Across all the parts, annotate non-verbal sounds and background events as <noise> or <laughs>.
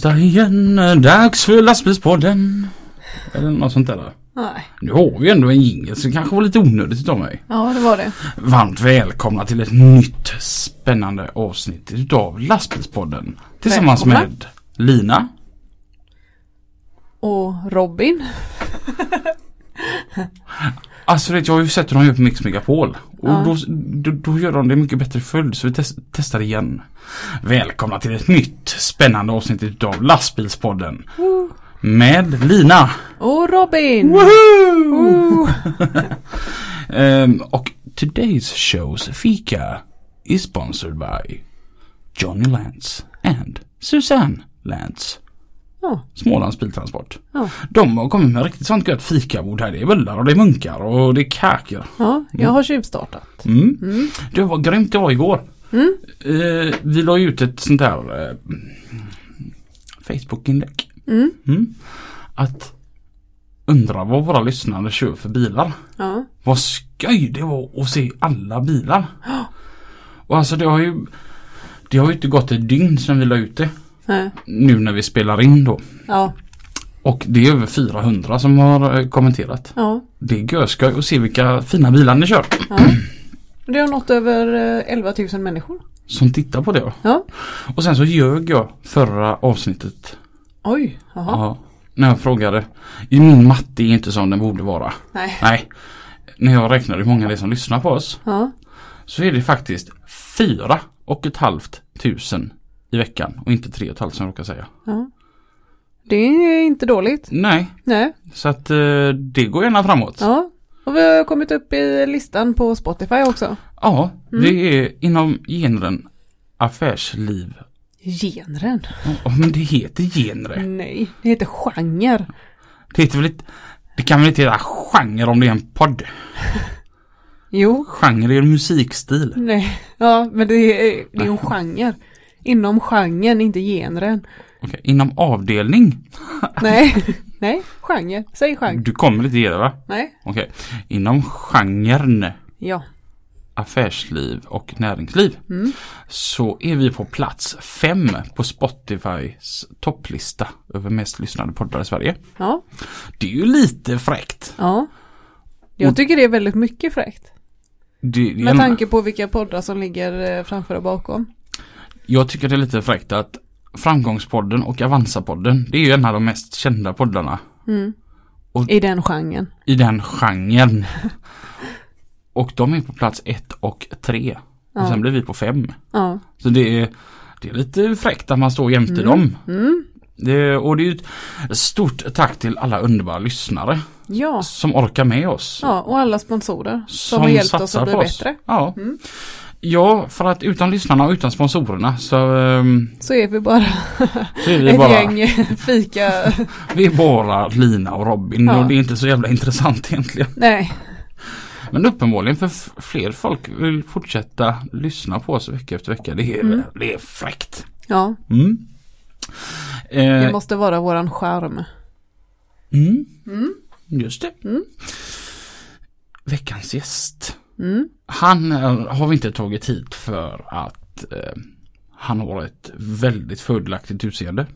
Onsdag igen, dags för lastbilspodden. Eller något sånt där. Nej. Nu har vi ändå en jingel så det kanske var lite onödigt av mig. Ja, det var det. Varmt välkomna till ett nytt spännande avsnitt utav lastbilspodden. Tillsammans Välkomna. med Lina. Och Robin. <laughs> Alltså vet jag har ju sett hur de gör på Mix Megapol. Och Ja. då, då, då gör de det mycket bättre följd så vi test, testar igen. Välkomna till ett nytt spännande avsnitt utav lastbilspodden. Med Lina. Och Robin! Woohoo! <laughs> Ehm, och today's show's fika is sponsored by Johnny Lance and Susanne Lance. Ja, Smålands biltransport. ja, De har kommit med riktigt sånt gött fikabord här. Det är bullar och det är munkar och det är kakor. ja, jag har tjuvstartat. Mm. Mm. Det var grymt det var igår. Mm. Eh, vi la ut ett sånt där eh, Facebook-inlägg. Mm. Mm. Att undra vad våra lyssnare kör för bilar. Ja, Vad skoj det var att se alla bilar. Och alltså det har ju Det har ju inte gått ett dygn sedan vi la ut det. Nej, Nu när vi spelar in då. ja, Och det är över 400 som har eh, kommenterat. ja, Det är görskoj att se vilka fina bilar ni kör. ja. Det har nått över eh, 11 000 människor. Som tittar på det. Ja. Och sen så ljög jag förra avsnittet. Oj, jaha. Ja, när jag frågade. Min matte är inte som den borde vara. Nej. Nej. När jag räknar hur många det är som lyssnar på oss. Ja, Så är det faktiskt fyra och ett halvt tusen i veckan. Och inte tre och ett halvt som jag råkar säga. ja. Det är inte dåligt. Nej, Nej. så att eh, det går gärna framåt. Ja, Ja. Och vi har kommit upp i listan på Spotify också. det är inom genren affärsliv. Genren? Ja, men det heter genre. Nej, det heter genre. Det heter väl inte, det kan väl inte heta genre om det är en podd. <laughs> Jo, Genre är en musikstil. nej. Ja, men det är, det är en genre. Inom genren, inte genren. Okej, inom avdelning. <laughs> Nej, nej, genre. Säg genre. Du kommer inte ge det va? Nej. Okej. Inom genren Ja. affärsliv och näringsliv Mm. så är vi på plats fem på Spotifys topplista över mest lyssnade poddar i Sverige. Ja. Det är ju lite fräckt. Ja. Jag tycker det är väldigt mycket fräckt. Det, Med tanke på vilka poddar som ligger eh, framför och bakom. Jag tycker det är lite fräckt att Framgångspodden och Avanza-podden det är ju en av de mest kända poddarna Mm. Och- I den genren. i den genren. och de är på plats ett och tre. Och Ja. sen blir vi på fem. Ja. Så det är, det är lite fräckt att man står jämte dem. Mm. Det, och det är ett stort tack till alla underbara lyssnare Ja. som orkar med oss. Ja, och alla sponsorer som, Som har hjälpt oss att bli oss. bättre. Ja. Mm. Ja, för att utan lyssnarna och utan sponsorerna så, ehm, Så är vi bara så är vi ett bara, gäng <laughs> fika. <laughs> vi är bara Lina och Robin Ja. och det är inte så jävla intressant egentligen. Nej. Men uppenbarligen för fler folk vill fortsätta lyssna på oss vecka efter vecka. Det är, Mm. det är fräckt. Ja, Mm. det Eh, måste vara våran charm. mm. Mm. Just det. Mm. Veckans gäst. Mm. Han eh, har vi inte tagit hit för att eh, han har ett väldigt fördelaktigt utseende.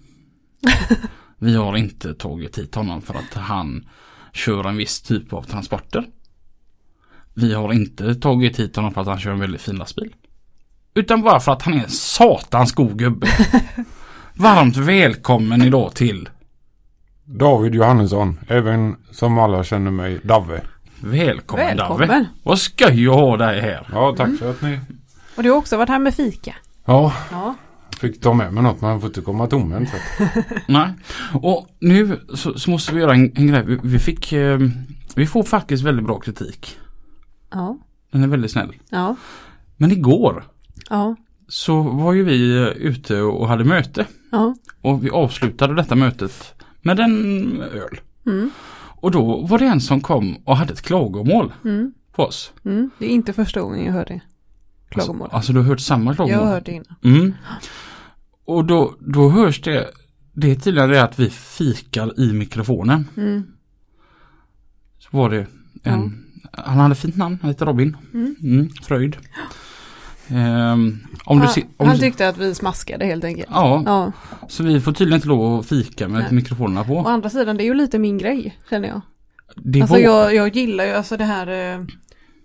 <laughs> vi har inte tagit hit honom för att han kör en viss typ av transporter. Vi har inte tagit hit honom för att han kör en väldigt fin lastbil. Utan bara för att han är en satans god gubbe. <laughs> Varmt välkommen idag till David Johannesson, även som alla känner mig, Davve. Välkommen. Välkommen. Vad skoj att ha dig här. Ja, tack för att ni... Och du har också varit här med fika. Ja, Ja. fick ta med mig något, man får inte komma tomhänt. <laughs> Nej. Och nu så, så måste vi göra en, en grej. Vi, vi fick eh, Vi får faktiskt väldigt bra kritik. Ja. Den är väldigt snäll. Ja. Men igår Ja. så var ju vi eh, ute och hade möte. Ja. Och vi avslutade detta mötet med en öl. Mm. Och då var det en som kom och hade ett klagomål Mm. på oss. Mm. Det är inte första gången jag hör det. Klagomål. Alltså, alltså du har hört samma klagomål? jag har hört det innan. Mm. Och då, då hörs det, det är tydligen det att vi fikar i mikrofonen. Mm. Så var det en, han hade fint namn, han heter Robin. Mm. Mm, Fröjd. <gasps> Ehm, om du han, ser, om han du, tyckte att vi smaskade helt enkelt. ja, Ja. så vi får tydligen inte lov att fika med Nej. mikrofonerna Å på. andra sidan, det är ju lite min grej, känner jag. Det Alltså var, jag, jag gillar ju alltså det här, eh,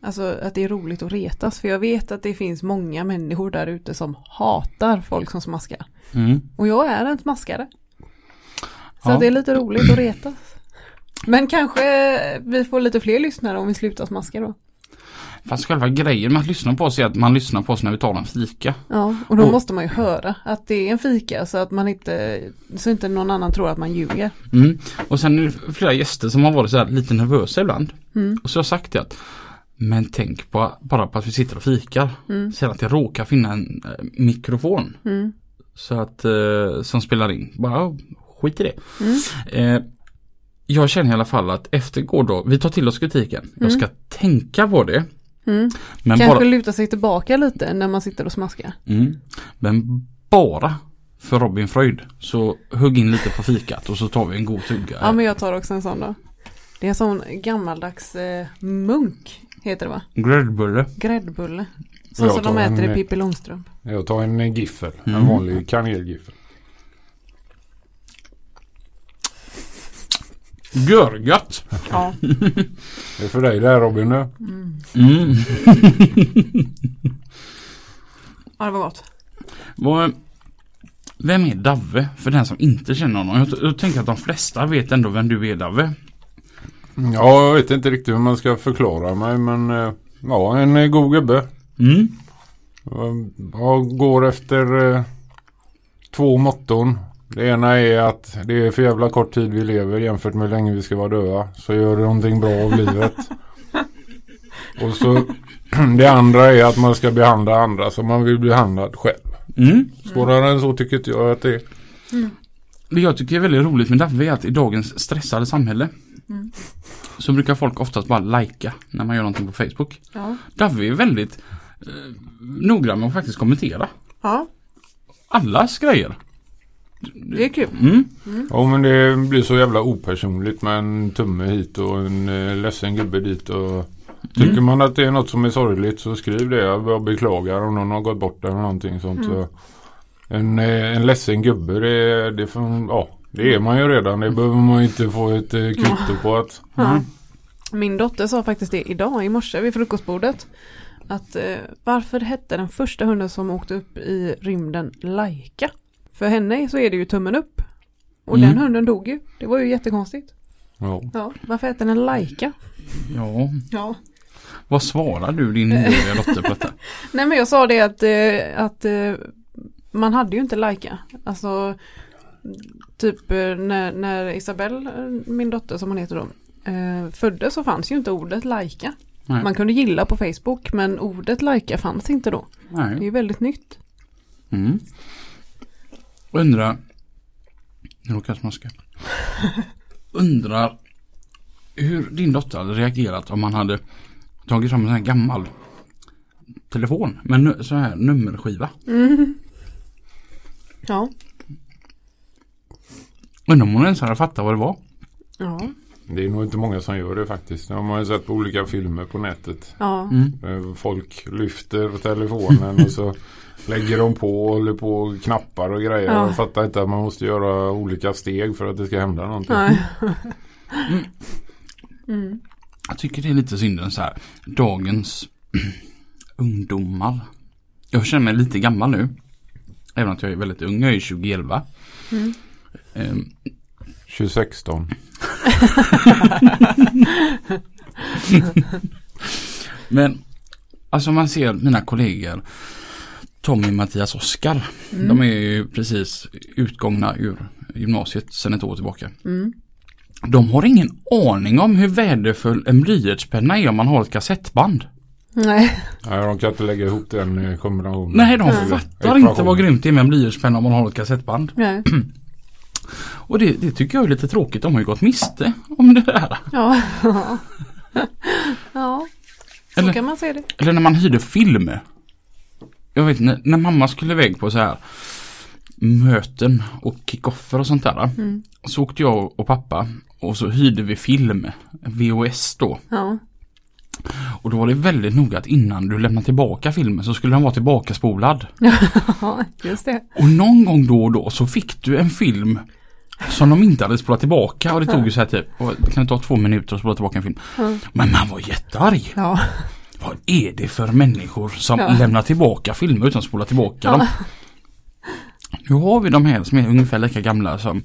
alltså att det är roligt att retas. För jag vet att det finns många människor där ute som hatar folk som smaskar. mm, Och jag är en smaskare. Så Ja. det är lite roligt att retas. Men kanske vi får lite fler lyssnare om vi slutar smaska då. Fast själva grejen med att lyssna på oss är att man lyssnar på oss när vi tar en fika. Ja, och då Och- måste man ju höra att det är en fika så att man inte, så inte någon annan tror att man ljuger. Mm. Och sen är det flera gäster som har varit så lite nervösa ibland. Mm. Och så har jag sagt det att men tänk på, bara på att vi sitter och fikar. Mm. Sen att det råkar finna en eh, mikrofon. Mm. Så att, eh, som spelar in. Bara skit i det. Mm. Eh, jag känner i alla fall att efter gårdag, vi tar till oss kritiken. Jag ska tänka på det. Mm. Men Kanske bara, luta sig tillbaka lite när man sitter och smaskar. mm, men bara för Robin Fröjd. Så hugg in lite på fikat och så tar vi en god tugga. Ja men jag tar också en sån då. Det är en sån gammaldags eh, munk, heter det va? Gräddbulle. Gräddbulle. Så som de äter en, i Pippi Långstrump. Jag tar en giffel. En Mm. vanlig kanelgiffel. Görgött. Ja. Det är för dig där Robin nu. Mm. ja, det var gott. Vad- Vem är Davve? För den som inte känner honom. Jag, jag tänker att de flesta vet ändå vem du är Davve. Ja, jag vet inte riktigt hur man ska förklara mig men eh, ja, en eh, god gubbe. Mm. Jag- Jag går efter eh, två motton. Det ena är att det är för jävla kort tid vi lever jämfört med hur länge vi ska vara döda. Så gör det någonting bra av livet. <laughs> Och så <clears throat> det andra är att man ska behandla andra som man vill bli behandlad själv. Mm. Svårare än så tycker inte jag att det är. Det jag tycker är väldigt roligt med Davve är att i dagens stressade samhälle Mm. så brukar folk oftast bara lajka när man gör någonting på Facebook. Ja. Davve är väldigt eh, noggrann med att faktiskt kommentera ja, allas grejer. Det är kul. Mm. Ja men det blir så jävla opersonligt med en tumme hit och en eh, ledsen gubbe dit och Tycker Mm. man att det är något som är sorgligt så skriv det. Jag jag beklagar om någon har gått bort eller någonting sånt. Mm. Så en, eh, en ledsen gubbe det, det, får, ja, det är man ju redan. Det behöver man ju inte få ett eh, kvitto på att Ja. Mm. Min dotter sa faktiskt det idag i morse vid frukostbordet. Att eh, varför hette den första hunden som åkte upp i rymden Laika? För henne så är det ju tummen upp. Och Mm. den hunden dog ju. Det var ju jättekonstigt. ja. Ja, varför heter den Laika? Ja, Ja. vad svarar du din <laughs> nioåriga dotter på detta? Nej men jag sa det att, eh, att eh, man hade ju inte Laika. Alltså typ eh, när, när Isabelle, min dotter som hon heter då, föddes så fanns ju inte ordet Laika. Nej. Man kunde gilla på Facebook men ordet Laika fanns inte då. Det är Nej. ju väldigt nytt. Mm. Undrar. Nu råkar jag smaska. Undrar hur din dotter hade reagerat om man hade tagit fram en sån här gammal telefon med nu, så här nummerskiva. Mm. Ja. Undrar om hon ens hade fattat vad det var. Ja. Det är nog inte många som gör det faktiskt. Det har man ju sett på olika filmer på nätet. Ja. Mm. Eh, Folk lyfter telefonen och så <laughs> lägger de på och håller på och knappar och grejer. Ja. Jag fattar inte att man måste göra olika steg för att det ska hända någonting. Nej. Mm. Jag tycker det är lite synd så här. Dagens <clears throat> ungdomar. Jag känner mig lite gammal nu. Även att jag är väldigt ung. Jag är 2011. Mm. Ehm, <laughs> 2016. Men alltså man ser mina kollegor Tommy, Mattias, Oskar. Mm. De är ju precis utgångna ur gymnasiet sedan ett år tillbaka. Mm. De har ingen aning om hur värdefull en blyertspenna är om man har ett kassettband. Nej. Nej, de kan inte lägga ihop den kombinationen. Nej, de Nej. fattar inte vad grymt det är med en blyertspenna om man har ett kassettband. Nej. <clears throat> Och det, det tycker jag är lite tråkigt. De har ju gått miste om det där. Ja. <laughs> ja. Så Eller- kan man se det. Eller när man hyrde film. Jag vet när, när mamma skulle iväg på så här möten och kickoffer och sånt där. Mm. Så åkte jag och pappa och så hyrde vi film. VHS då. Ja. Och då var det väldigt noga att innan du lämnar tillbaka filmen så skulle den vara tillbaka spolad. <laughs> ja, just det. Och någon gång då och då så fick du en film som de inte hade spolat tillbaka och det tog ju så här typ, vad- det kan ta två minuter att spola tillbaka en film. Ja. Men man var jättearg. Ja. Vad är det för människor som Ja. lämnar tillbaka filmer utan att spola tillbaka Ja. dem? Nu har vi de här som är ungefär lika gamla som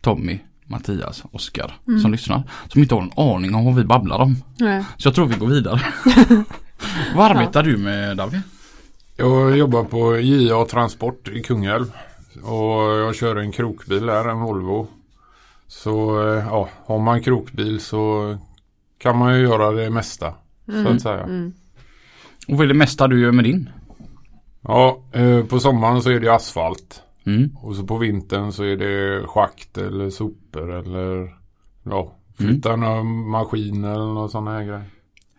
Tommy, Mattias, Oskar Mm. som lyssnar. Som inte har en aning om vad vi babblar om. Nej. Så jag tror vi går vidare. <laughs> vad arbetar du med David? Jag jobbar på JA Transport i Kungälv. Och jag kör en krokbil här, en Volvo. Så eh, ja, har man krokbil så kan man ju göra det mesta. Så att säga. Mm. Och vad är det mesta du gör med din? Ja, eh, på sommaren så är det asfalt. Mm. Och så på vintern så är det schakt eller sopor eller ja, flytta några maskiner eller några sådana här grejer.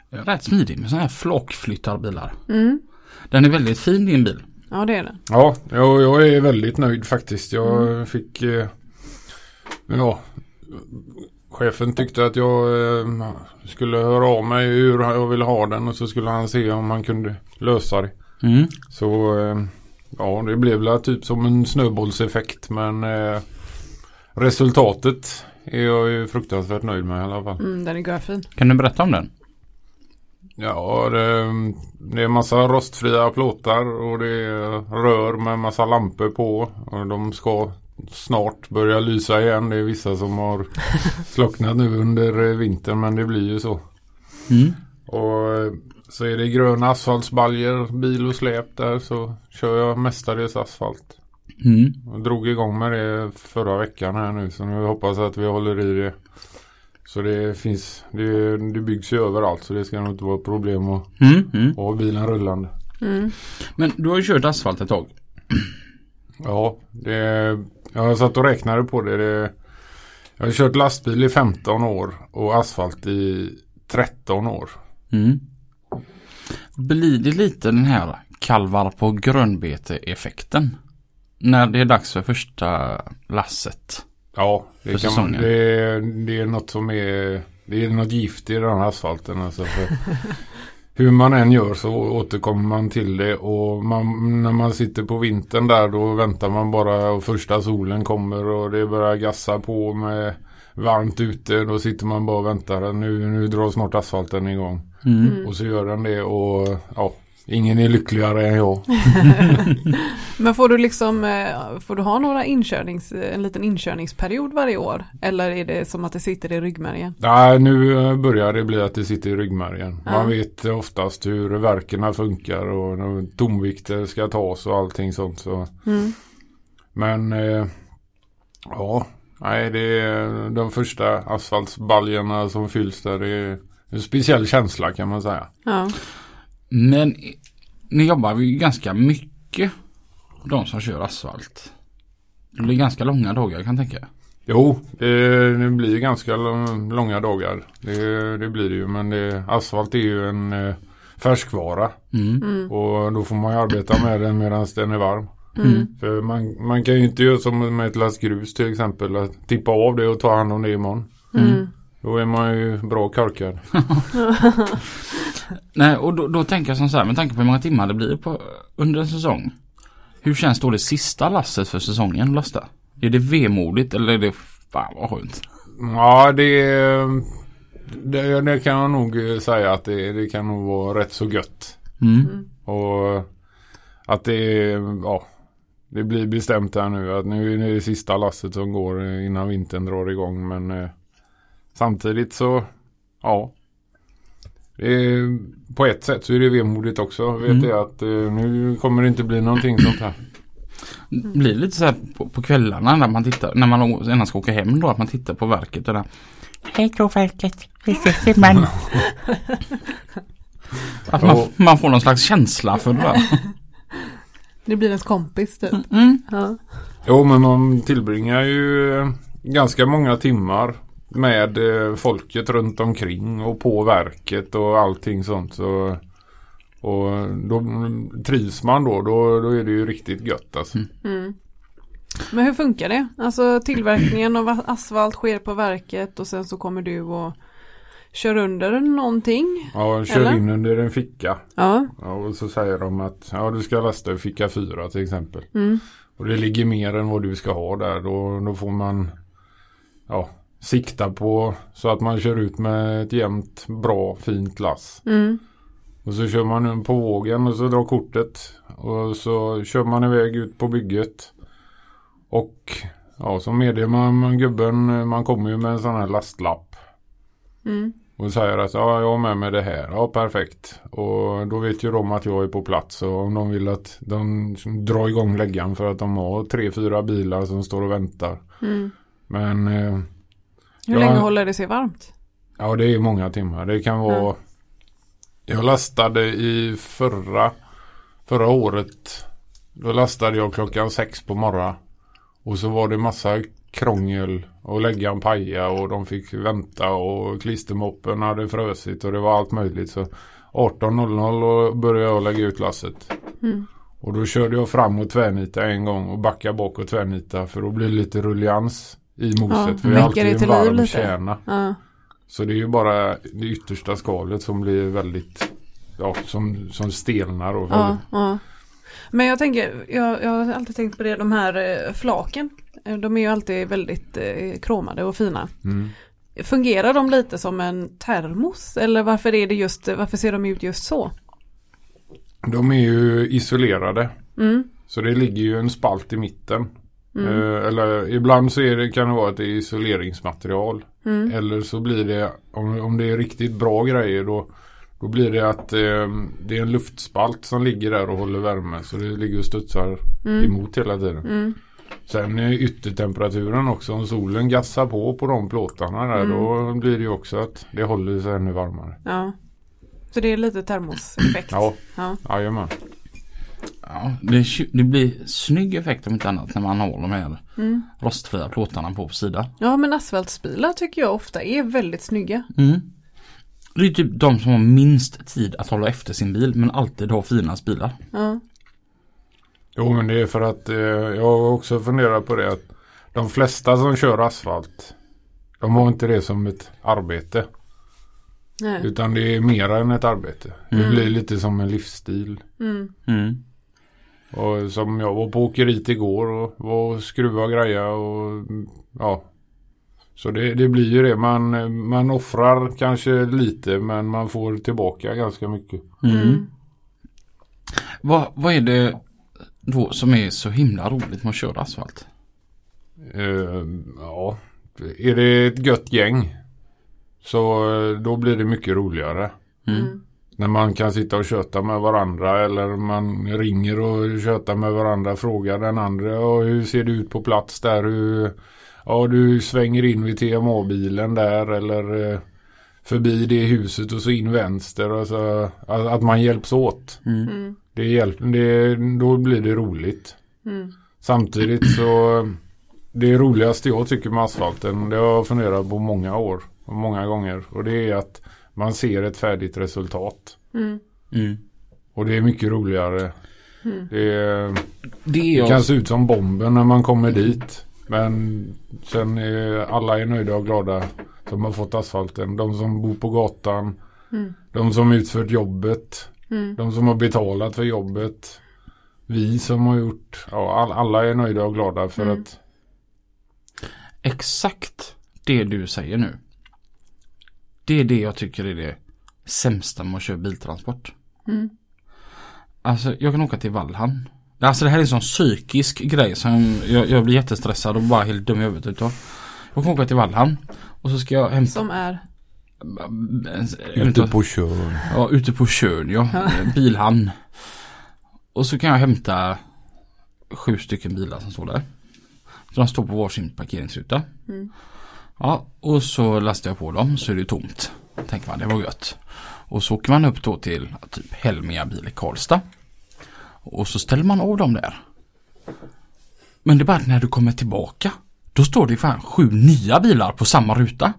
Rätt smidig med sådana här flockflyttarbilar. Mm. Den är väldigt fin din bil. Ja, det är det. Ja, jag, jag är väldigt nöjd faktiskt. Jag fick eh, ja, chefen tyckte att jag eh, skulle höra av mig hur jag ville ha den och så skulle han se om han kunde lösa det. Mm. Så eh, ja, det blev väl typ som en snöbollseffekt men eh, resultatet är jag ju fruktansvärt nöjd med i alla fall. Mm, den är görfin. Kan du berätta om den? Ja, det, det är massa rostfria plåtar och det är rör med massa lampor på. Och de ska snart börja lysa igen. Det är vissa som har <laughs> slocknat nu under vintern men det blir ju så. Mm. Och eh, så är det gröna asfaltsbaljer, bil och släp där så kör jag mestadels asfalt. Mm. Jag drog igång med det förra veckan här nu så nu hoppas jag att vi håller i det. Så det finns, det, det byggs ju överallt så det ska nog inte vara ett problem att Mm. Mm. ha bilen rullande. Mm. Men du har ju kört asfalt ett tag. Ja, det, jag har satt och räknade på det. det. Jag har kört lastbil i 15 år och asfalt i 13 år. Mm. Blir det lite den här kalvar på grönbete effekten? När det är dags för första lasset. Ja, För det, kan man, säsongen. det, är, det är något som är Det är något gift i den här asfalten. Alltså för <laughs> hur man än gör så återkommer man till det och man, när man sitter på vintern där då väntar man bara och första solen kommer och det börjar gassa på med varmt ute. Då sitter man bara och väntar. Nu, nu drar snart asfalten igång. Mm. Och så gör den det och ja, ingen är lyckligare än jag. <laughs> Men får du liksom, eh, får du ha några inkörnings, en liten inkörningsperiod varje år? Eller är det som att det sitter i ryggmärgen? Nej, nu eh, börjar det bli att det sitter i ryggmärgen. Ja. Man vet oftast hur verkarna funkar och tomvikter ska tas och allting sånt. Så. Mm. Men eh, ja, nej det är de första asfaltsbaljerna som fylls där. Det är en speciell känsla kan man säga. Ja. Men ni jobbar ju ganska mycket. De som kör asfalt. Det blir ganska långa dagar kan jag tänka. Jo, det, det blir ganska lång- långa dagar. Det, det blir det ju. Men det, asfalt är ju en eh, färskvara. Mm. Mm. Och då får man ju arbeta med den medan den är varm. Mm. För man, man kan ju inte göra som med ett last grus till exempel. Att tippa av det och ta hand om det imorgon. Mm. Då är man ju bra korkad. <laughs> <laughs> Nej, och då, då tänker jag som så här, med tanke på hur många timmar det blir på, under en säsong. Hur känns då det sista lasset för säsongen att lasta? Är det vemodigt eller är det fan vad skönt? Ja, det, det, det kan jag nog säga att det, det kan nog vara rätt så gött. Mm. Och att det, ja, det blir bestämt här nu att nu är det det sista lasset som går innan vintern drar igång. Men eh, samtidigt så, ja. Är, på ett sätt så är det vemodigt också. Vet Mm. jag att eh, nu kommer det inte bli någonting sånt här. Blir det lite så här på, på kvällarna när man tittar, när man gärna ska åka hem då, att man tittar på verket och där. Hej då verket, vi ses imorgon. <laughs> Att man, man får någon slags känsla för det där. Det blir ens kompis typ. Mm. Ja. Jo men man tillbringar ju eh, ganska många timmar med eh, folket runt omkring och på verket och allting sånt. Så, och då trivs man då, då, då är det ju riktigt gött alltså. Mm. Men hur funkar det? Alltså tillverkningen av asfalt sker på verket och sen så kommer du och kör under någonting. Ja, kör Eller? in under en ficka. Ja. Ja, och så säger de att ja, du ska lasta i ficka 4 till exempel. Mm. Och det ligger mer än vad du ska ha där. Då, då får man ja, sikta på så att man kör ut med ett jämnt, bra, fint lass. Mm. Och så kör man på vågen och så drar kortet. Och så kör man iväg ut på bygget. Och ja, så meddelar man gubben, man kommer ju med en sån här lastlapp. Mm. Och säger att ja, jag har med mig det här. Ja, perfekt. Och då vet ju de att jag är på plats. Och om de vill att de drar igång läggan för att de har tre, fyra bilar som står och väntar. Mm. Men eh, Hur länge håller det sig varmt? ja, det är många timmar. Det kan vara... Ja. Jag lastade i förra, förra året. Då lastade jag klockan sex på morgonen. Och så var det massa krångel och läggan paja och de fick vänta och klistermoppen hade frösit och det var allt möjligt. Så 18.00 och började jag lägga ut lasset. Mm. Och då körde jag fram och tvärnita en gång och backa bak och tvärnita för då blir det lite rullians i moset. Ja, för det är alltid en varm kärna. Ja. Så det är ju bara det yttersta skalet som blir väldigt, ja, som, som stelnar. Och Ja, ja. Men jag tänker, jag, jag har alltid tänkt på det, de här eh, flaken. Eh, De är ju alltid väldigt eh, kromade och fina. Mm. Fungerar de lite som en termos? Eller varför är det just, varför ser de ut just så? De är ju isolerade. Mm. Så det ligger ju en spalt i mitten. Mm. Eh, eller ibland så är det, kan det vara att det är isoleringsmaterial. Mm. Eller så blir det, om, om det är riktigt bra grejer då, då blir det att eh, det är en luftspalt som ligger där och håller värme. Så det ligger och studsar Mm. emot hela tiden. Mm. Sen är yttertemperaturen också, om solen gassar på på de plåtarna där Mm. då blir det också att det håller sig ännu varmare. Ja. Så det är lite termoseffekt. Ja, Ja. jajamän. Ja, det, det blir snygg effekt om inte annat när man har de här Mm. rostfria plåtarna på sidan. ja men asfaltsbilar tycker jag ofta är väldigt snygga. Mm. Det är typ de som har minst tid att hålla efter sin bil men alltid har finast bilar. Ja. Jo men det är för att eh, jag har också funderat på det att de flesta som kör asfalt de har inte det som ett arbete. Nej. Utan det är mer än ett arbete. Det Mm. blir lite som en livsstil. Mm. Mm. Och som jag var på åkeriet igår och var och skruva och greja och mm, ja. Så det, det blir ju det. Man, man offrar kanske lite men man får tillbaka ganska mycket. Mm. Mm. Vad, vad är det då som är så himla roligt med att köra asfalt? Eh, ja, är det ett gött gäng så eh, då blir det mycket roligare. Mm. När man kan sitta och köta med varandra eller man ringer och köta med varandra. Frågar den andra och hur ser det ut på plats där? Hur, ja, du svänger in vid TMA-bilen där eller eh, förbi det huset och så in vänster. Och så, att, att man hjälps åt. Mm. Mm. Det hjälp, det, då blir det roligt. Mm. Samtidigt så det roligaste jag tycker med asfalten det har jag funderat på många år och många gånger och det är att man ser ett färdigt resultat. Mm. Mm. Och det är mycket roligare. Mm. Det, är, Det det är kan se ut som bomben när man kommer dit. Men sen är alla är nöjda och glada som har fått asfalten. De som bor på gatan. Mm. De som utfört jobbet. Mm. De som har betalat för jobbet. Vi som har gjort. Ja, all, alla är nöjda och glada för Mm. att exakt det du säger nu. Det är det jag tycker är det sämsta med att köra biltransport. Mm. Alltså jag kan åka till Vallhamn. Alltså det här är en sån psykisk grej som jag, jag blir jättestressad och bara helt dum i huvudet utav. Jag kan åka till Vallhamn och så ska jag hämta Som är. ute på Tjörn. Ja, ute på Tjörn ja. Bilhamn. Och så kan jag hämta sju stycken bilar som står där. Så de står på varsin parkeringsruta. Mm. Ja, och så lastar jag på dem så är det tomt. Tänker man, det var gött. Och så åker man upp då till typ Helmia bil i Karlstad. Och så ställer man av dem där. Men det är bara att när du kommer tillbaka då står det fan sju nya bilar på samma ruta.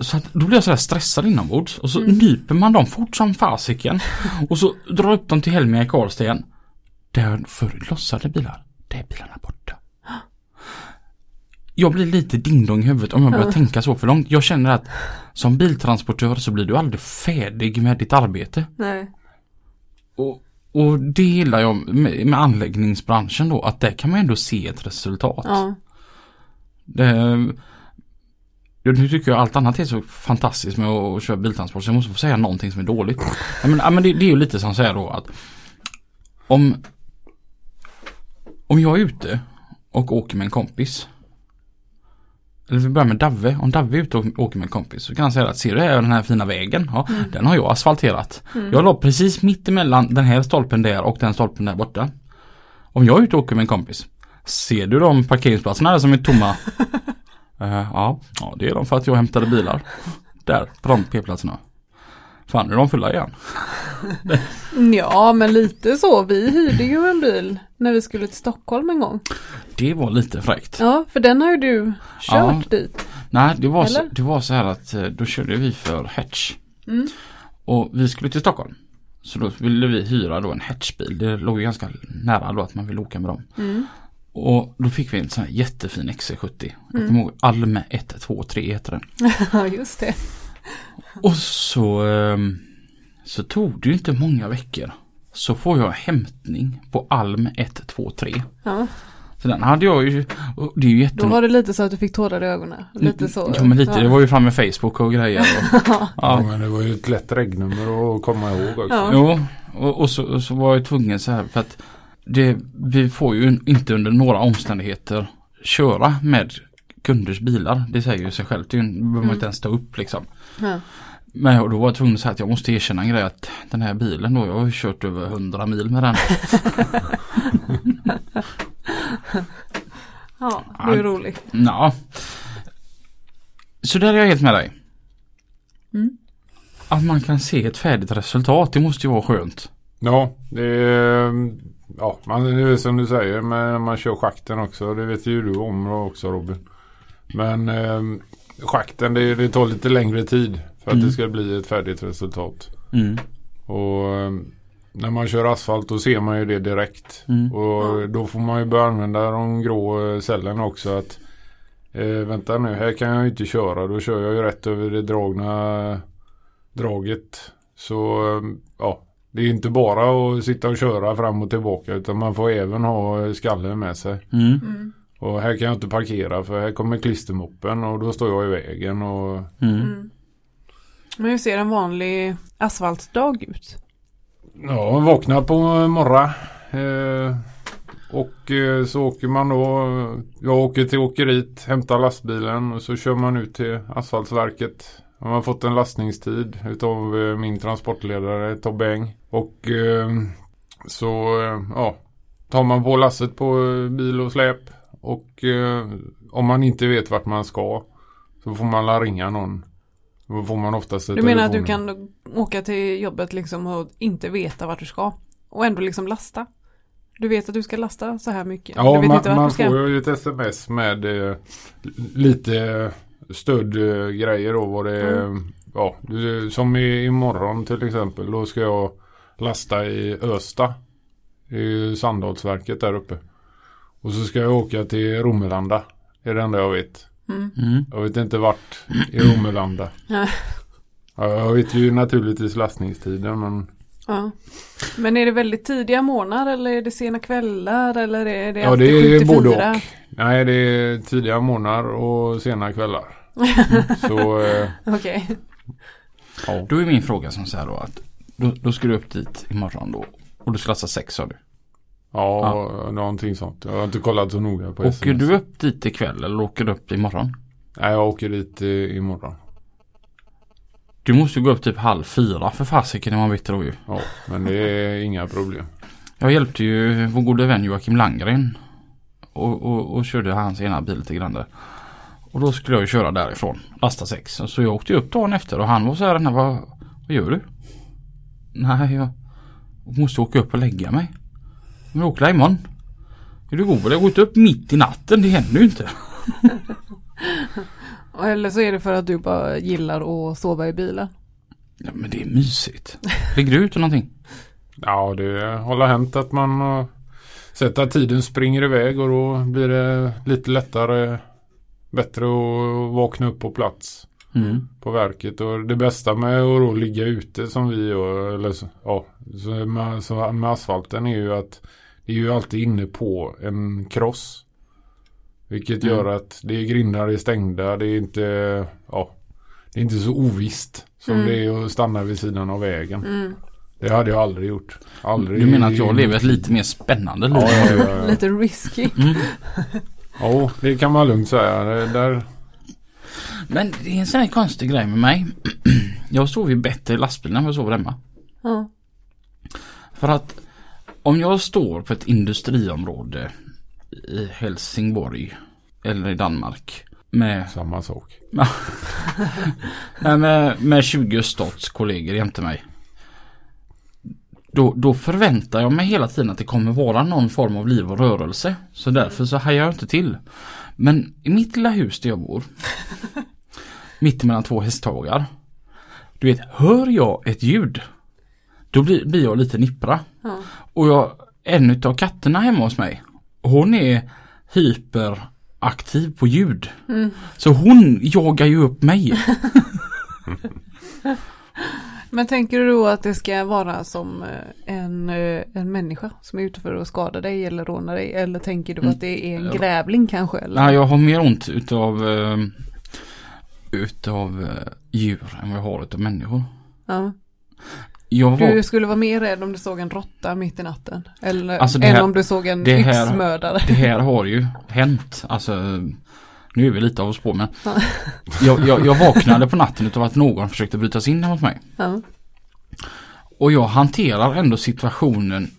Så att, då blir jag sådär stressad inombords och så nyper man dem fort som fasiken. Och så drar upp dem till Helmia i Karlstad igen. Där förr lossade bilar, det är bilarna borta. Jag blir lite dingdong i huvudet om jag börjar tänka så för långt. Jag känner att som biltransportör så blir du aldrig färdig med ditt arbete. Nej. Och, och det gillar jag med, med anläggningsbranschen då, att där kan man ändå se ett resultat. Ja. Det, nu tycker jag allt annat är så fantastiskt med att köra biltransport så jag måste få säga någonting som är dåligt. Men, men det, det är ju lite som säger då att om, om jag är ute och åker med en kompis. Eller vi börjar med Davve. Om Davve är ute och åker med en kompis så kan han säga att ser du här den här fina vägen? Ja, den har jag asfalterat. Jag la precis mitt emellan den här stolpen där och den stolpen där borta. Om jag är ute och åker med en kompis. Ser du de parkeringsplatserna där som är tomma? <laughs> Eh, ja, ja, det är de för att jag hämtade bilar. Där, på de p-platserna. Fan, nu är de fulla igen. <laughs> ja, men lite så. Vi hyrde ju en bil när vi skulle till Stockholm en gång. Det var lite fräckt. Ja, för den har ju du kört Ja. dit. Nej, det var, så, det var så här att eh, då körde vi för Hetch. Mm. Och vi skulle till Stockholm. Så då ville vi hyra då en Hetchbil. Det låg ju ganska nära då att man ville åka med dem. Mm. Och då fick vi en sån här jättefin XC70. Jag kommer ihåg Alme 123 heter den. <laughs> Ja, just det. Och så, ehm, så tog det ju inte många veckor. Så får jag hämtning på Alm 123. Ja, Så den hade jag ju, det är ju då jättemånga. var det lite så att du fick tårar i ögonen. Lite så. Ja men lite, det var ju framme Facebook och grejer. Och, <laughs> Ja. ja. men det var ju ett lätt regnummer att komma ihåg också. Ja. Jo, och, och, så, och så var jag tvungen så här för att det, vi får ju inte under några omständigheter köra med kunders bilar. Det säger ju sig självt. Det behöver man Mm. inte ens stå upp liksom. Ja. Men jag- då var jag tvungen att säga att jag måste erkänna en grej att den här bilen då, jag har ju kört över 100 mil med den. <laughs> ja, du är rolig. Ja. Så där är jag helt med dig. Mm. Att man kan se ett färdigt resultat, det måste ju vara skönt. Ja, det är, ja, man, det är som du säger men man kör schakten också. Det vet ju du om också Robin. Men eh, schakten det, det tar lite längre tid för att Mm. det ska bli ett färdigt resultat. Mm. Och eh, när man kör asfalt då ser man ju det direkt. Mm. Och då får man ju börja använda de grå eh, cellerna också. att eh, Vänta nu, här kan jag ju inte köra. Då kör jag ju rätt över det dragna draget. Så eh, ja, det är inte bara att sitta och köra fram och tillbaka utan man får även ha eh, skallen med sig. Mm. Mm. Och här kan jag inte parkera för här kommer klistermoppen och då står jag i vägen. Och Mm. Mm. Men hur ser en vanlig asfaltdag ut? Ja, vaknar på morgon. Eh, och eh, så åker man då. Jag åker till åkeriet, hämtar lastbilen och så kör man ut till asfaltverket. Man har fått en lastningstid utav eh, min transportledare Tobbe Eng. Och eh, så eh, ja, tar man på lasset på eh, bil och släp. Och eh, om man inte vet vart man ska så får man ringa någon. Då får man oftast Du menar att du kan åka till jobbet liksom och inte veta vart du ska? Och ändå liksom lasta? Du vet att du ska lasta så här mycket? Ja, man, man får ju ett sms med eh, lite stödgrejer då. Vad det, Mm. ja, som i, imorgon till exempel. Då ska jag lasta i Östa. I Sandalsverket där uppe. Och så ska jag åka till Romelanda. Det är det enda jag vet. Mm. Mm. Jag vet inte vart i Romelanda. Ja. Ja, jag vet ju naturligtvis lastningstiden men Ja. Men är det väldigt tidiga morgnar eller är det sena kvällar eller är det Ja, det är både och. Nej, det är tidiga morgnar och sena kvällar. <laughs> Så eh, Okej. ja. Då är min fråga som så här då att då, då ska du upp dit imorgon då och du ska lasta sex sa du. Ja, någonting sånt. Jag har inte kollat så noga på Åker SMS. du upp dit ikväll eller åker du upp imorgon? Nej, jag åker dit eh, imorgon. Du måste gå upp typ halv fyra för fasiken när man bitter då ju. Ja, men det är inga problem. Jag hjälpte ju vår gode vän Joakim Langgren och, och, och körde hans ena bil lite grann där. Och då skulle jag ju köra därifrån, lasta sex. Så jag åkte ju upp dagen efter och han var så här, "Nej, vad, vad Vad gör du? Nej, jag måste åka upp och lägga mig. Men åk där imorgon. Är du god? Jag har gått upp mitt i natten. Det händer ju inte. <laughs> Eller så är det för att du bara gillar att sova i bilen. Ja, men det är mysigt. Ligger du ute någonting? Ja, det har hänt att man har sett att tiden springer iväg och då blir det lite lättare, bättre att vakna upp på plats Mm. på verket. Och det bästa med att då ligga ute som vi gör, eller så, ja, så med, så med asfalten är ju att är ju alltid inne på en kross. Vilket Mm. gör att det är grindar är stängda, det är inte, ja, det är inte så ovisst som Mm. det är att stanna vid sidan av vägen. Mm. Det hade jag aldrig gjort. Aldrig. Du menar att jag lever ett lite mer spännande liv? Ja, ja, ja, ja. <laughs> Lite risky. Mm. Ja, det kan man lugnt säga. Det Där, Men det är en sån här konstig grej med mig. <clears throat> Jag sover ju bättre i lastbilen än vad jag sover hemma. Ja. För att om jag står på ett industriområde i Helsingborg eller i Danmark med, samma sak. <laughs> med, med 20 kollegor jämte mig. Då, då förväntar jag mig hela tiden att det kommer vara någon form av liv och rörelse. Så därför så hajar jag inte till. Men i mitt lilla hus där jag bor. <laughs> mitt mellan två hästhagar. Du vet, hör jag ett ljud. Då blir, blir jag lite nippra. Ja. Och jag, en utav katterna hemma hos mig. Hon är hyperaktiv på ljud. Mm. Så hon jagar ju upp mig. <laughs> Men tänker du då att det ska vara som eh, en, eh, en människa som är ute för att skada dig eller råna dig? Eller tänker du Mm. att det är en grävling kanske? Eller? Nej, jag har mer ont utav eh, utav djur än vad jag har utav människor. Ja. Var, Du skulle vara mer rädd om du såg en råtta mitt i natten? Eller Alltså det än här- om du såg en det här- yxmördare? det här har ju hänt. Alltså, nu är vi lite av oss på men. <laughs> Ja. Jag, jag, jag vaknade på natten utav att någon försökte bryta sig in hemma hos mig. Ja. Och jag hanterar ändå situationen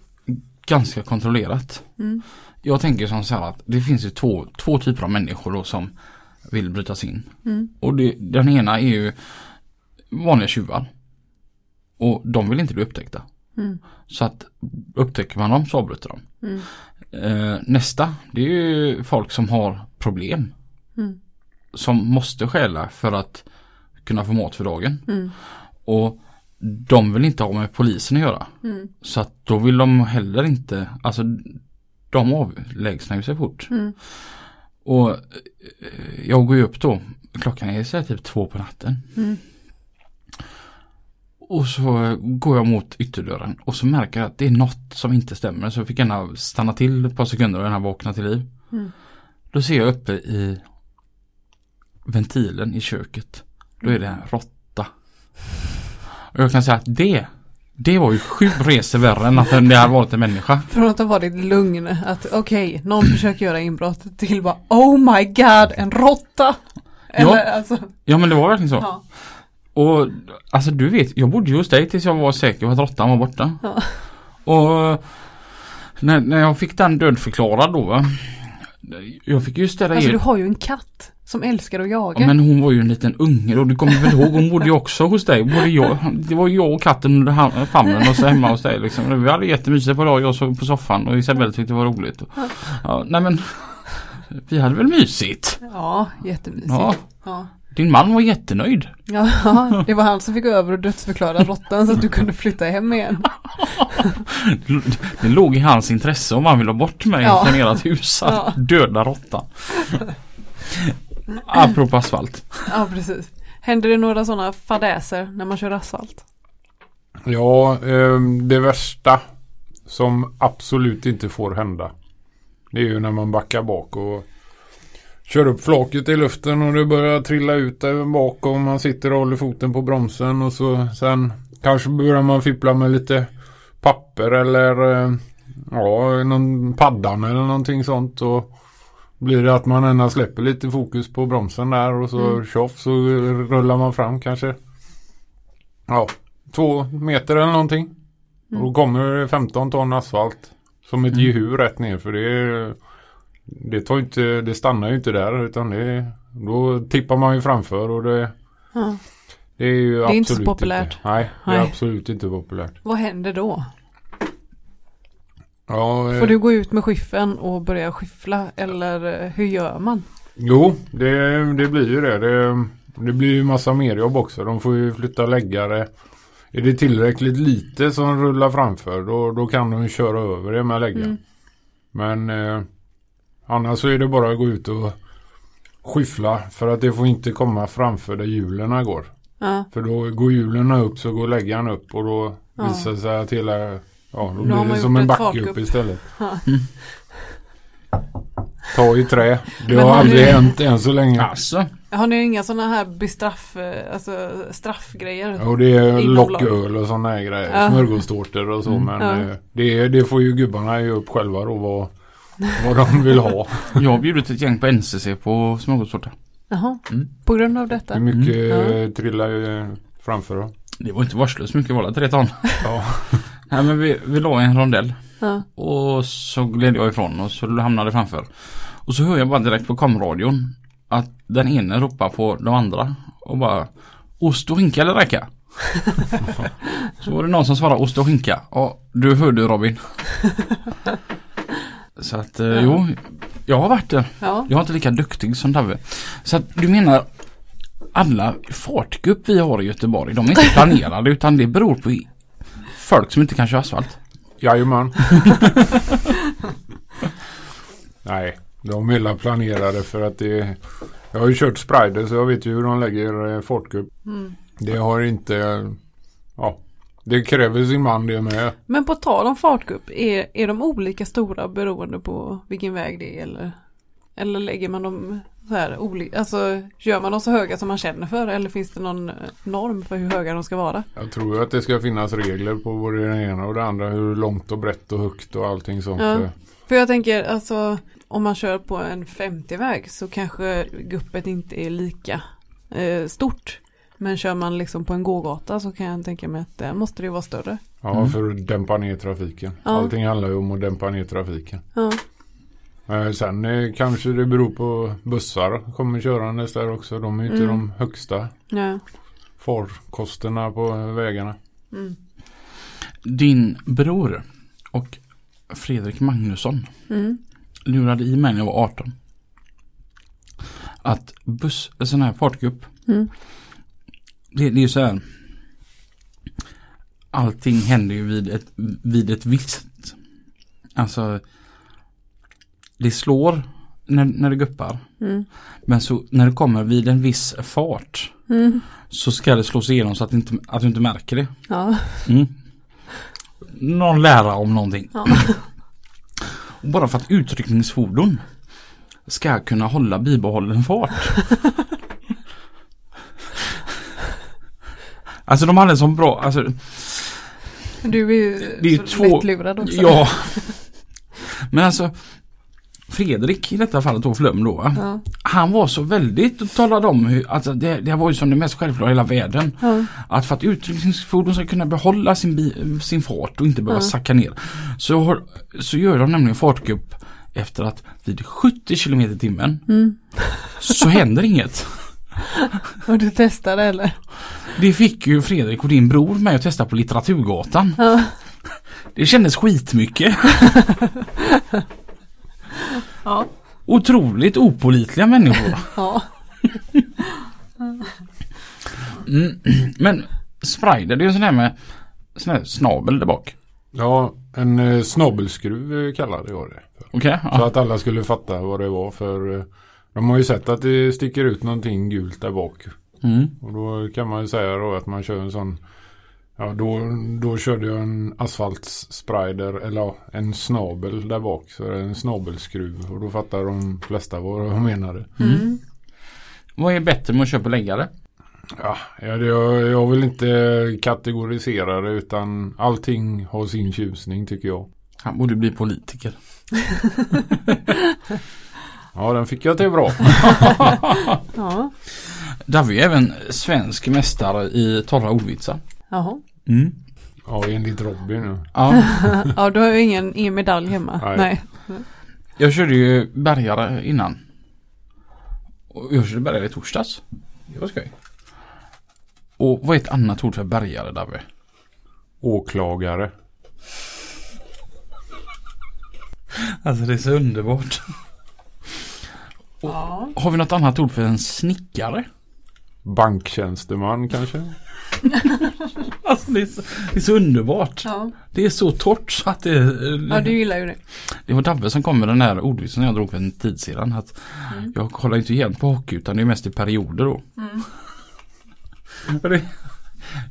ganska kontrollerat. Mm. Jag tänker som så här att det finns ju två, två typer av människor då som vill bryta sig in. Mm. Och det, den ena är ju vanliga tjuvar. Och de vill inte bli upptäckta. Mm. Så att upptäcker man dem så avbryter de. Mm. Eh, nästa, det är ju folk som har problem. Mm. Som måste stjäla för att kunna få mat för dagen. Mm. Och de vill inte ha med polisen att göra. Mm. Så att då vill de heller inte, alltså de avlägsnar ju sig fort. Mm. Och eh, jag går ju upp då, klockan är så typ två på natten. Och så går jag mot ytterdörren och så märker jag att det är något som inte stämmer. Så jag fick gärna stanna till ett par sekunder och gärna vakna till liv. Mm. Då ser jag uppe i ventilen i köket. Då är det en råtta. Och jag kan säga att det, det var ju sju resor värre än att det hade varit en människa. Från att ha varit lugn, att okej, någon försöker göra inbrott, till bara oh my god, en råtta! Eller alltså, Ja men det var verkligen så. ja. Och alltså du vet, jag bodde ju hos dig tills jag var säker på att råttan var borta. Ja. Och när, när jag fick den dödförklarad då va. Jag fick ju ställa Alltså er. du har ju en katt som älskar att jaga. Ja, men hon var ju en liten unge och du kommer väl ihåg hon bodde ju också hos dig. Både jag, det var jag och katten under famnen och så hemma hos dig liksom. Vi hade jättemysigt på dag, jag sov på soffan och Isabelle tyckte det var roligt. Ja, nej men vi hade väl mysigt. Ja, jättemysigt. Ja. Ja. Din man var jättenöjd. Ja, <laughs> det var han som fick över och dödsförklara råttan så att du kunde flytta hem igen. <laughs> Det låg i hans intresse om han ville ha bort mig Ja. från ert hus. Att Ja. döda råttan. Apropå asfalt. Ja, precis. Händer det några sådana fadäser när man kör asfalt? Ja, eh, det värsta som absolut inte får hända. Det är ju när man backar bak och kör upp flaket i luften och det börjar trilla ut även bakom. Man sitter och håller foten på bromsen och så sen kanske börjar man fippla med lite papper eller eh, ja, någon paddan eller någonting sånt. Och blir det att man ändå släpper lite fokus på bromsen där och så Mm. tjoff så rullar man fram kanske. Ja, två meter eller någonting. Mm. Och då kommer det 15 ton asfalt. Som ett Mm. gehur rätt ner för det det, tar inte, det stannar ju inte där utan det, då tippar man ju framför och det, Ja. Det är ju Det är inte så populärt. Inte. Nej, det är absolut inte populärt. Vad händer då? Ja, eh, Får du gå ut med skiffen och börja skiffla eller eh, hur gör man? Jo, det, det blir ju det. det. Det blir ju massa merjobb också. De får ju flytta läggare. Är det tillräckligt lite som rullar framför då, då kan de ju köra över det med läggare. Mm. Men eh, annars så är det bara att gå ut och skyffla för att det får inte komma framför där hjulen går. Ja, För då går hjulen upp så går läggaren upp och då Ja. visar det sig att hela Ja, då Då blir det som en backe upp istället. <laughs> Ja. Ta i trä. Det Men har har aldrig du- hänt än så länge. Alltså, Har ni inga sådana här bestraff, eh, alltså straffgrejer? Och det är locköl och sådana här grejer. Ja. Smörgåstårtor och så. Mm. Men Ja. eh, det, det får ju gubbarna ge upp själva då vad, vad de vill ha. <laughs> jag har bjudit ett gäng på NCC på smörgåstårta. Jaha, Mm. på grund av detta? Hur mycket Mm. eh, trillar framför då? Det var inte varslöst mycket var det tre ton. <laughs> Ja. <laughs> Nej men vi, vi la i en rondell. Ja. Och så gled jag ifrån och så hamnade jag framför. Och så hör jag bara direkt på komradion att den ene ropar på de andra och bara Ost och skinka eller räka? så var det någon som svarade ost och skinka. Ja, du hörde Robin. Så att eh, Ja. jo, jag har varit där. Ja. Jag är inte lika duktig som Davve. Så att du menar alla fartgupp vi har i Göteborg, de är inte <laughs> planerade utan det beror på folk som inte kan köra asfalt. Jajamän. <laughs> Nej, de är hela planerade för att det Jag har ju kört Sprider så jag vet ju hur de lägger eh, fartgupp. Mm. Det har inte Ja Det kräver sin man det med. Men på tal om fartgupp, är, är de olika stora beroende på vilken väg det är eller? Eller lägger man dem så här olika, alltså gör man dem så höga som man känner för eller finns det någon norm för hur höga de ska vara? Jag tror att det ska finnas regler på både det ena och det andra. Hur långt och brett och högt och allting sånt. Ja. För jag tänker alltså om man kör på en 50-väg så kanske guppet inte är lika eh, stort. Men kör man liksom på en gågata så kan jag tänka mig att där måste det vara större. Ja, Mm. för att dämpa ner trafiken. Ja. Allting handlar ju om att dämpa ner trafiken. Ja, Eh, Sen eh, kanske det beror på bussar kommer körandes där också. De är ju inte Mm. de högsta ja. farkosterna på vägarna. Mm. Din bror och Fredrik Magnusson Mm. lurade i mig när jag var 18. Att buss, en sån här fartgupp, Mm. Det, det är ju så här. Allting händer ju vid ett, vid ett visst, alltså det slår när, när det guppar. Mm. Men så när det kommer vid en viss fart Mm. så ska det slås igenom så att, inte, att du inte märker det. Ja. Mm. Någon lära om någonting. Ja. Bara för att utryckningsfordon ska kunna hålla bibehållen fart. <laughs> alltså de hade en sån bra, alltså Du är ju Det är så två- lättlurad också. ja. <laughs> Men alltså Fredrik i detta fallet då Flum då. Ja. Han var så väldigt och talade om hur, alltså det, det var ju som det mest självklara i hela världen. Ja. Att för att utryckningsfordon ska kunna behålla sin, bi, sin fart och inte behöva Ja. sacka ner. Så, har, så gör de nämligen fartgupp efter att vid 70 km i timmen Mm. så händer inget. <laughs> Och du testade eller? <laughs> Det fick ju Fredrik och din bror med att testa på Litteraturgatan. Ja. <laughs> Det kändes skitmycket. <laughs> Ja. Otroligt opolitliga människor. <laughs> Ja. Mm. Men Sprider, det är ju sån här med sån här snabel där bak. Ja, en eh, snabelskruv eh, kallade jag det. För. Okej? Så Ja. att alla skulle fatta vad det var för eh, de har ju sett att det sticker ut någonting gult där bak. Mm. Och då kan man ju säga då att man kör en sån Ja då, då körde jag en asfaltsprider eller ja, en snabel där bak. Så det är en snabelskruv och då fattar de flesta vad jag menade. Mm. Vad är bättre med att köpa läggare? Ja, jag, jag vill inte kategorisera det utan allting har sin tjusning tycker jag. Han borde bli politiker. <laughs> Ja den fick jag till bra. <laughs> Ja. <laughs> Där vi är även svensk mästare i torra ordvitsar. Jaha. Mm. Ja enligt Robin nu. Ja, <laughs> Ja, du har ju ingen, ingen medalj hemma. Nej. Nej. jag körde ju bärgare innan. Och jag körde bärgare i torsdags. Det var skoj. Och vad är ett annat ord för bärgare Dabbe? Åklagare. Alltså det är så underbart. Ja. Har vi något annat ord för en snickare? Banktjänsteman kanske? <laughs> Alltså det är så, det är så underbart. Ja. Det är så torrt så att det... ja, du gillar ju det. Det var Dabbe som kom med den här ordvitsen jag drog för en tid sedan. Att Jag kollar inte igen på hockey utan det är mest i perioder då. <laughs> Det,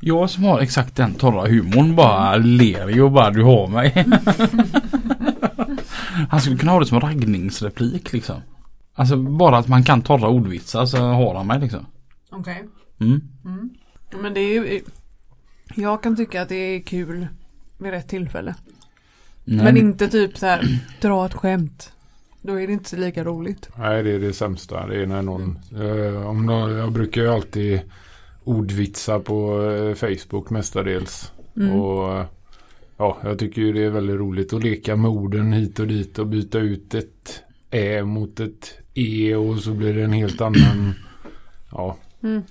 jag som har exakt den torra humorn bara ler ju och bara du har mig. <laughs> Han skulle kunna ha det som raggningsreplik liksom. Alltså bara att man kan torra ordvitsar så har han mig liksom. Okej. Mm. Men det är ju, jag kan tycka att det är kul vid rätt tillfälle. Nej, Men inte typ så här, dra ett skämt. Då är det inte lika roligt. Nej, det är det sämsta. Det är när någon, eh, om någon jag brukar ju alltid ordvitsa på eh, Facebook mestadels. Mm. Och ja, jag tycker ju det är väldigt roligt att leka med orden hit och dit och byta ut ett Ä mot ett E och så blir det en helt annan, ja. Mm.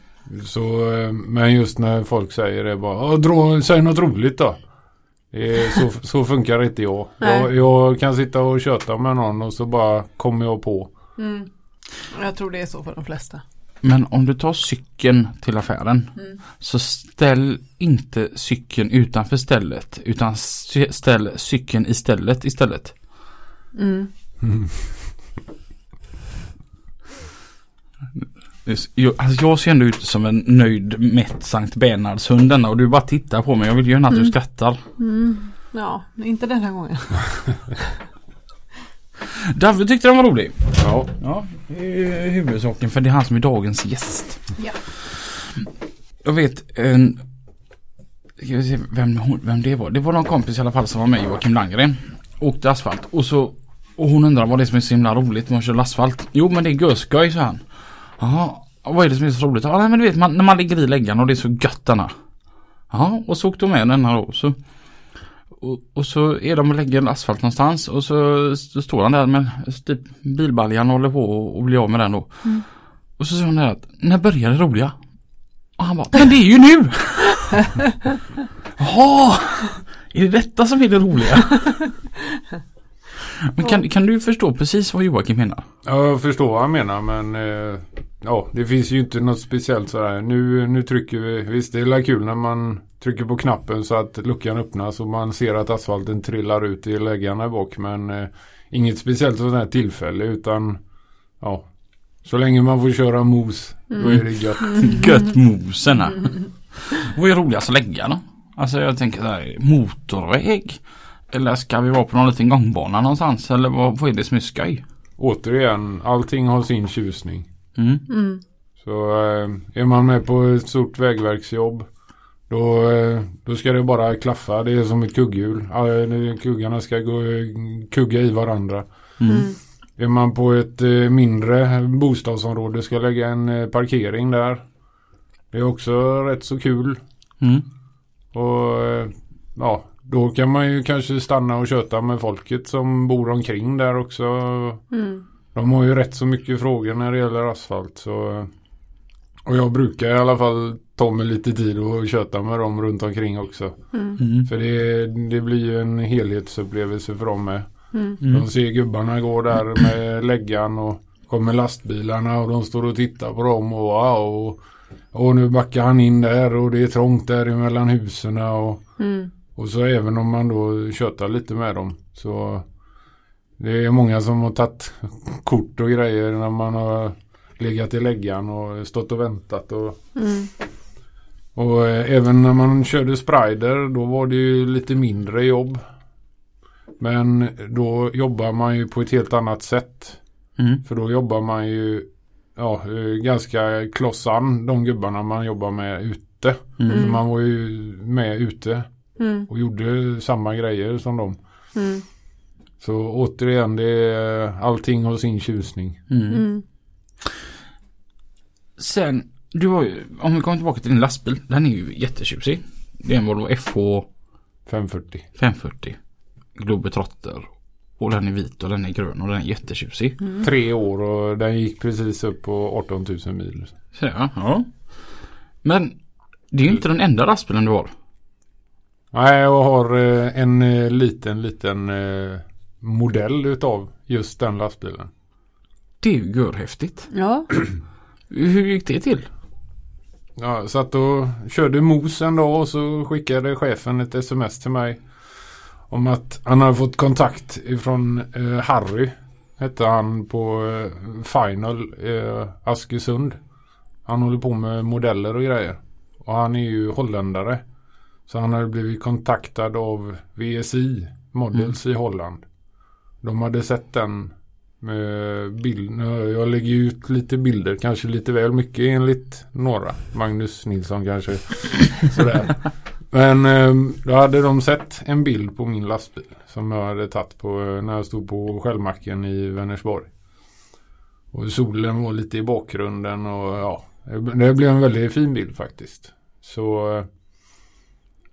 Så, eh, men just när folk säger det bara, "Ja, dra, säg något roligt då. Det så, så funkar inte jag. Jag. Jag kan sitta och köta med någon och så bara kommer jag på. Mm. Jag tror det är så för de flesta. Men om du tar cykeln till affären Mm. så ställ inte cykeln utanför stället utan st- ställ cykeln i stället istället. Mm. <laughs> Jag, alltså jag ser ändå ut som en nöjd mätt Sankt Bernhards hund denna och du bara tittar på mig. Jag vill ju gärna att du skrattar. Mm. Ja, inte den här gången. <laughs> David tyckte den var rolig. Ja, Ja, det är huvudsaken för det är han som är dagens gäst. Ja. Jag vet en... Ska vi se vem, vem det var. Det var någon kompis i alla fall som var med Joakim Landgren. Åkte asfalt och så och hon undrar vad det är som är så himla roligt med att köra asfalt. Jo men det är görskoj sa han. Jaha, vad är det som är så roligt? Ja nej, men du vet man, när man ligger i läggan och det är så gött denna. Ja och så åkte de med denna då. Så, och, och så är de och lägger asfalt någonstans och så, så står han där med typ bilbaljan och håller på och, och blir av med den då. Och så säger hon där att när börjar det roliga? Och han bara, men det är ju nu! Jaha, är det detta som är det roliga? Men kan, kan du förstå precis vad Joakim menar? jag förstår vad han menar men eh, ja, det finns ju inte något speciellt sådär. Nu, nu trycker vi, visst det är kul när man trycker på knappen så att luckan öppnas och man ser att asfalten trillar ut i läggarna bak men eh, inget speciellt sådant här tillfälle utan ja, så länge man får köra mos då är det gött. <laughs> Gött moserna. Vad är roligast att lägga då? Alltså jag tänker här, motorväg? Eller ska vi vara på någon liten gångbana någonstans? Eller vad, vad är det som är skoj? Återigen, allting har sin tjusning. Mm. Mm. Så eh, är man med på ett stort vägverksjobb då, eh, då ska det bara klaffa. Det är som ett kugghjul. Det- Kuggarna ska gå, kugga i varandra. Mm. Mm. Är man på ett eh, mindre bostadsområde ska lägga en eh, parkering där. Det är också rätt så kul. Mm. Och eh, ja, då kan man ju kanske stanna och köta med folket som bor omkring där också. Mm. De har ju rätt så mycket frågor när det gäller asfalt. Så, och jag brukar i alla fall ta mig lite tid och köta med dem runt omkring också. Mm. Mm. För det, det blir ju en helhetsupplevelse för dem med. Mm. Mm. De ser gubbarna gå där med läggan och kommer lastbilarna och de står och tittar på dem och wow. Och, och nu backar han in där och det är trångt där emellan husen och, Mm. och så även om man då köttar lite med dem så det är många som har tagit kort och grejer när man har legat i läggan och stått och väntat och Mm. och eh, även när man körde sprider då var det ju lite mindre jobb. Men då jobbar man ju på ett helt annat sätt. Mm. För då jobbar man ju ja, eh, ganska klossan de gubbarna man jobbar med ute. Mm. För man var ju med ute Mm. och gjorde samma grejer som dem. Mm. Så återigen, det är, allting har sin tjusning. Mm. Mm. Sen, du har ju, om vi kommer tillbaka till din lastbil. Den är ju jättetjusig. Det är en Volvo FH 540. 540. Globetrotter. Och den är vit och den är grön och den är jättetjusig. Tre år och den gick precis upp på 18 000 mil. Så, ja, ja. Men Det är ju inte den enda lastbilen du har. Nej, jag har eh, en eh, liten, liten eh, modell utav just den lastbilen. Det är ju görhäftigt. Ja. <clears throat> Hur gick det till? Jag satt och körde mos en dag och så skickade chefen ett sms till mig. Om att han hade fått kontakt ifrån eh, Harry. Hette han på eh, Final eh, Askersund. Han håller på med modeller och grejer. Och han är ju holländare. Så han hade blivit kontaktad av VSI Models i Holland. De hade sett den med bild. Jag lägger ut lite bilder, kanske lite väl mycket enligt några. Magnus Nilsson kanske. <laughs> Sådär. Men eh, då hade de sett en bild på min lastbil som jag hade tagit på när jag stod på Skällmacken i Vänersborg. Och solen var lite i bakgrunden och ja, det blev en väldigt fin bild faktiskt. Så eh,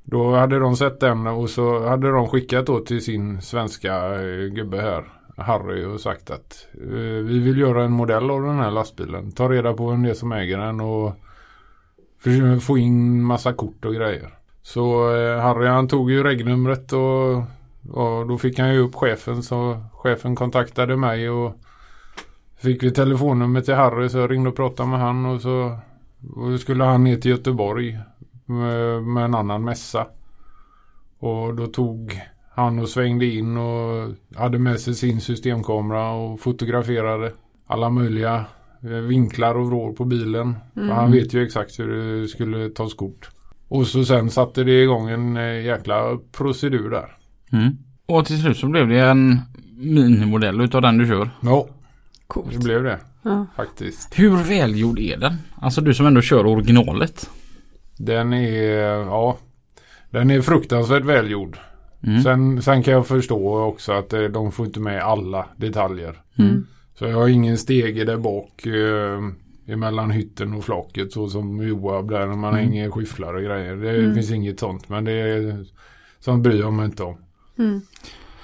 då hade de sett den och så hade de skickat då till sin svenska eh, gubbe här, Harry, och sagt att eh, vi vill göra en modell av den här lastbilen. Ta reda på vem det är som äger den och få in massa kort och grejer. Så eh, Harry han tog ju regnumret och, och då fick han ju upp chefen så chefen kontaktade mig och fick vi telefonnummer till Harry så jag ringde och pratade med han och så och skulle han ner till Göteborg med, en annan mässa. Och då tog han och svängde in och hade med sig sin systemkamera och fotograferade alla möjliga eh, vinklar och vrår på bilen. För han vet ju exakt hur det skulle tas kort. Och så sen satte det igång en eh, jäkla procedur där. Mm. Och till slut så blev det en minimodell utav den du kör. Ja, det Coolt. blev det Ja. faktiskt. Hur välgjord är den? Alltså du som ändå kör originalet. Den är, ja, den är fruktansvärt välgjord. Mm. Sen, sen kan jag förstå också att eh, de får inte med alla detaljer. Mm. Så jag har ingen stege där bak eh, emellan hytten och flaket så som Joab där när man Mm. hänger skyfflar och grejer. Det Mm. finns inget sånt men det är sånt bryr jag mig inte om. Mm.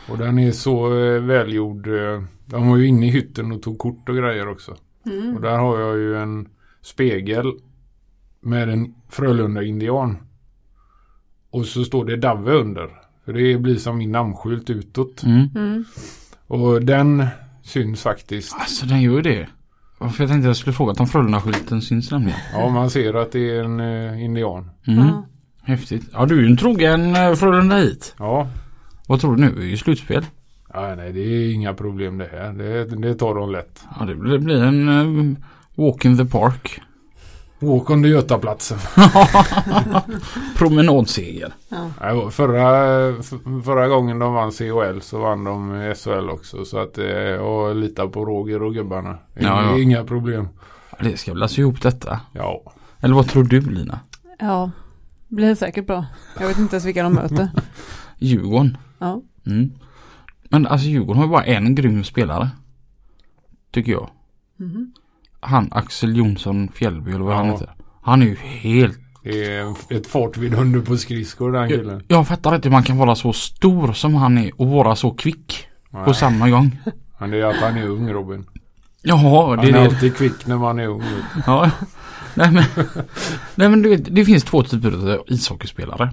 Och den är så eh, välgjord. Eh, de var ju inne i hytten och tog kort och grejer också. Mm. Och där har jag ju en spegel med en Frölunda-indian. Och så står det Dave under. För det blir som min namnskylt utåt. Mm. Mm. Och den syns faktiskt. Alltså den gör ju det. För jag tänkte jag skulle fråga om Frölunda-skylten syns nämligen. Ja, man ser att det är en eh, indian. Mm. Ja. Häftigt. Ja du är ju en trogen eh, Frölunda hit. Ja. Vad tror du nu? Det är ju slutspel. ja, nej det är inga problem det här. Det, det tar de lätt. Ja det blir, det blir en uh, walk in the park. Åk under Götaplatsen. <laughs> Promenadseger. Ja. Förra, förra gången de vann CHL så vann de SHL också. Så att eh, och lita på Roger och gubbarna. Inga, Ja, ja. inga problem. Det ska väl alltså ihop detta. Ja. Eller vad tror du Lina? ja, blir säkert bra. Jag vet inte ens vilka de möter. <laughs> Djurgården. Ja. Mm. Men alltså Djurgården har ju bara en grym spelare. Tycker jag. Mhm. Han Axel Jonsson Fjällby eller vad han Ja. heter. Han är ju helt... Det är ett fartvidunder på skridskor den killen. Jag, jag fattar inte hur man kan vara så stor som han är och vara så kvick på Nej, samma gång. Men det är att han är ung Robin. Jaha, det Han är är det. alltid kvick när man är ung. Ja. Nej men, nej, men du vet, det finns två typer av ishockeyspelare.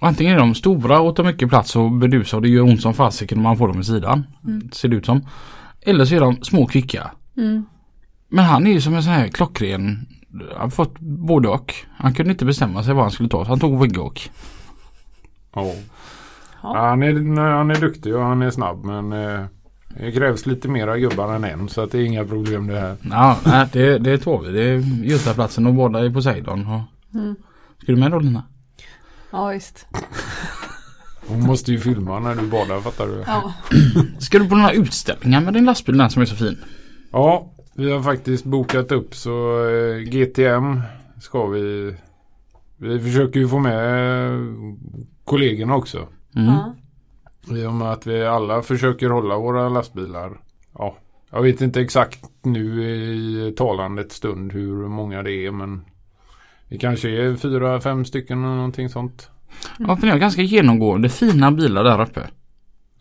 Antingen är de stora och tar mycket plats och bedusar och det gör ont som fasiken om man får dem i sidan. Mm. Ser det ut som. Eller så är de små kvicka. Mm. Men han är ju som en sån här klockren. Han har fått både och. Han kunde inte bestämma sig vad han skulle ta så han tog wingåk. Ja. Ja. Han, är, han är duktig och han är snabb men eh, det krävs lite mera gubbar än en så att det är inga problem det här. Ja, nej, det, det tar vi. Det är Götaplatsen och båda är Poseidon. Och... Mm. Ska du med då Lina? Ja, visst. Hon måste ju filma när du badar fattar du. Ja. Ska du på några utställningar med din lastbil den som är så fin? Ja, vi har faktiskt bokat upp så eh, GTM ska vi. Vi försöker ju få med eh, kollegorna också. Mm. I och med att vi alla försöker hålla våra lastbilar. Ja, jag vet inte exakt nu i talandets stund hur många det är men det kanske är fyra, fem stycken eller någonting sånt. Ja, för ni har ganska genomgående fina bilar där uppe.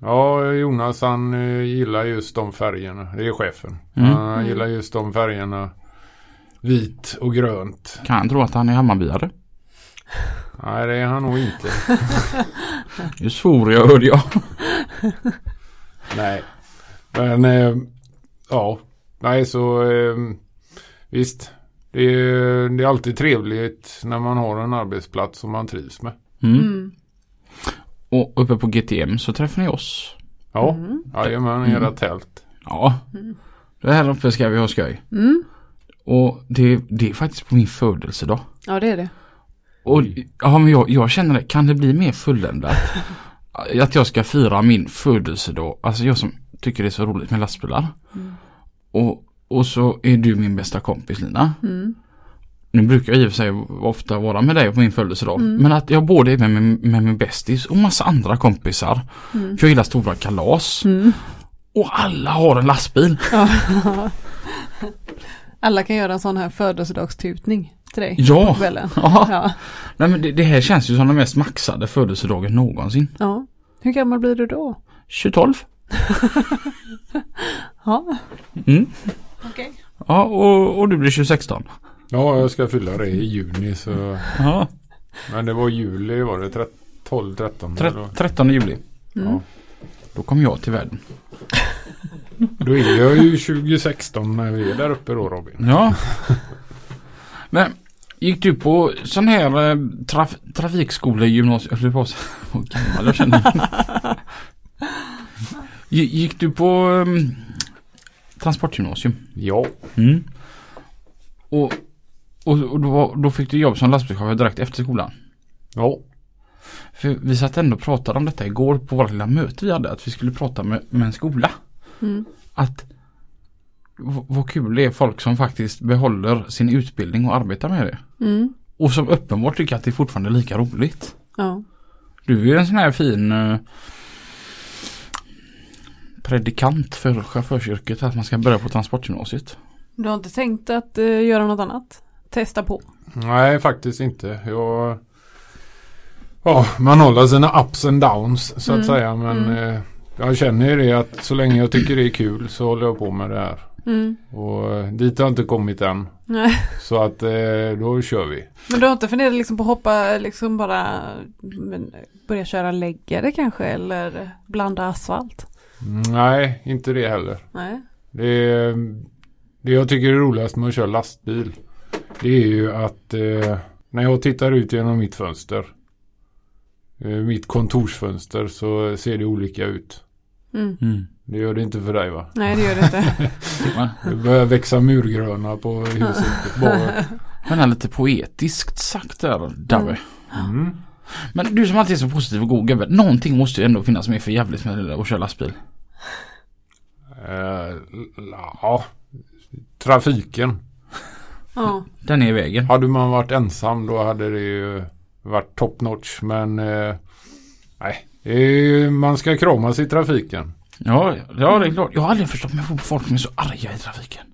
Ja, Jonas han eh, gillar just de färgerna. Det är chefen. Mm. Han Mm. gillar just de färgerna. Vit och grönt. Kan han tro att han är Hammarbyare? Nej det är han nog inte. <laughs> Nu svor jag hörde jag. <laughs> Nej. Men eh, ja. Nej så eh, visst. Det är, det är alltid trevligt när man har en arbetsplats som man trivs med. Mm. Mm. Och uppe på GTM så träffar ni oss. Ja, Mm. jajamän, Mm. era tält. Ja, Mm. det här uppe ska vi ha skoj. Mm. Och det, det är faktiskt på min födelsedag. Ja det är det. Och ja, men jag, jag känner det, kan det bli mer fulländat? <laughs> att jag ska fira min födelsedag, alltså jag som tycker det är så roligt med lastbilar. Mm. Och, och så är du min bästa kompis Lina. Mm. Nu brukar jag i och för sig ofta vara med dig på min födelsedag. Mm. Men att jag både är med, med, med min bästis och massa andra kompisar. Mm. För jag gillar stora kalas. Mm. Och alla har en lastbil. Ja. <laughs> Alla kan göra en sån här födelsedagstutning till dig Ja. på kvällen. <laughs> Ja. Ja. Nej, men det, det här känns ju som den mest maxade födelsedagen någonsin. ja. Hur gammal blir du då? 2012. <laughs> Ja. Mm. Okej. Ja, och, och du blir 2016. Ja, jag ska fylla det i juni så. Ja. Men det var juli var det. 13, 12, 13. Tre- eller? 13 juli. Mm. Ja. Då kom jag till världen. Då är jag ju 2016 när vi är där uppe då Robin. Ja. Men gick du på sån här eh, traf, trafikskolegymnasium? Jag <laughs> vad gammal jag känner. Gi- Gick du på um, transportgymnasium? Ja. Mm. Och, och, och då, då fick du jobb som lastbilschaufför direkt efter skolan? Ja. För vi satt ändå och pratade om detta igår på vårt lilla möte vi hade. Att vi skulle prata med, med en skola. Mm. Att vad kul det är folk som faktiskt behåller sin utbildning och arbetar med det. Mm. Och som uppenbart tycker att det är fortfarande är lika roligt. Ja. Du är ju en sån här fin eh, predikant för chaufförsyrket att man ska börja på transportgymnasiet. Du har inte tänkt att eh, göra något annat? Testa på? Nej, faktiskt inte. Jag... Ja, man håller sina ups and downs så att Mm. säga. Men Mm. eh, jag känner ju det att så länge jag tycker det är kul så håller jag på med det här. Mm. Och eh, dit har jag inte kommit än. Nej. <laughs> Så att eh, då kör vi. Men du har inte funderat liksom på att hoppa liksom bara börja köra läggare kanske eller blanda asfalt? Mm, Nej, inte det heller. Nej. Det, det jag tycker är roligast med att köra lastbil. Det är ju att eh, när jag tittar ut genom mitt fönster. Eh, mitt kontorsfönster så ser det olika ut. Mm. Mm. Det gör det inte för dig va? Nej det gör det inte. <laughs> Det börjar växa murgröna på huset. Bara. <laughs> Men är lite poetiskt sagt där Dabbe. Mm. Men du som alltid är så positiv och god gubbe. Någonting måste ju ändå finnas med för jävligt med att köra lastbil. Eh, ja, trafiken. Ja. Den är i vägen. Hade man varit ensam då hade det ju varit top notch. Men eh, nej, man ska kramas i trafiken. Ja, ja, det är klart. Jag har aldrig förstått mig på folk som är så arga i trafiken.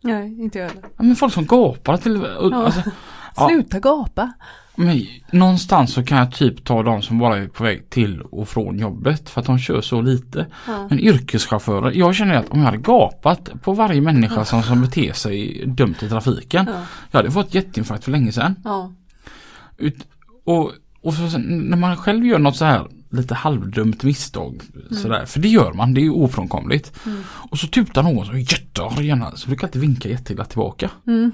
Nej inte jag heller. Ja, men folk som gapar till... Alltså, Ja. Sluta gapa. Men, någonstans så kan jag typ ta de som bara är på väg till och från jobbet för att de kör så lite. Ja. Men yrkeschaufförer, jag känner att om jag hade gapat på varje människa som, som beter sig dumt i trafiken. Ja. Jag hade fått jätteinfarkt för länge sedan. Ja. Ut, och och så, när man själv gör något så här lite halvdumt misstag. Sådär, för det gör man, det är ju ofrånkomligt. Mm. Och så tutar någon så jättearg gärna, så brukar jag alltid vinka jätteilla tillbaka. Mm.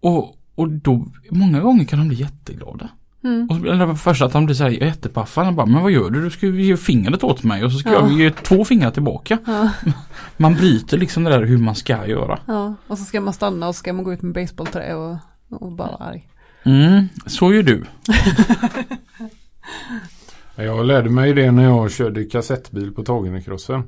Och, och då, många gånger kan de bli jätteglada. Mm. Och så, eller först att de blir såhär jättepaffa. Jag bara, men vad gör du? Du ska ju ge fingret åt mig och så ska Ja. jag ge två fingrar tillbaka. Ja. <laughs> Man bryter liksom det där hur man ska göra. ja. Och så ska man stanna och så ska man gå ut med basebollträ och, och bara vara arg. Mm, så gör du. <laughs> Jag lärde mig det när jag körde kassettbil på Tagenekrossen.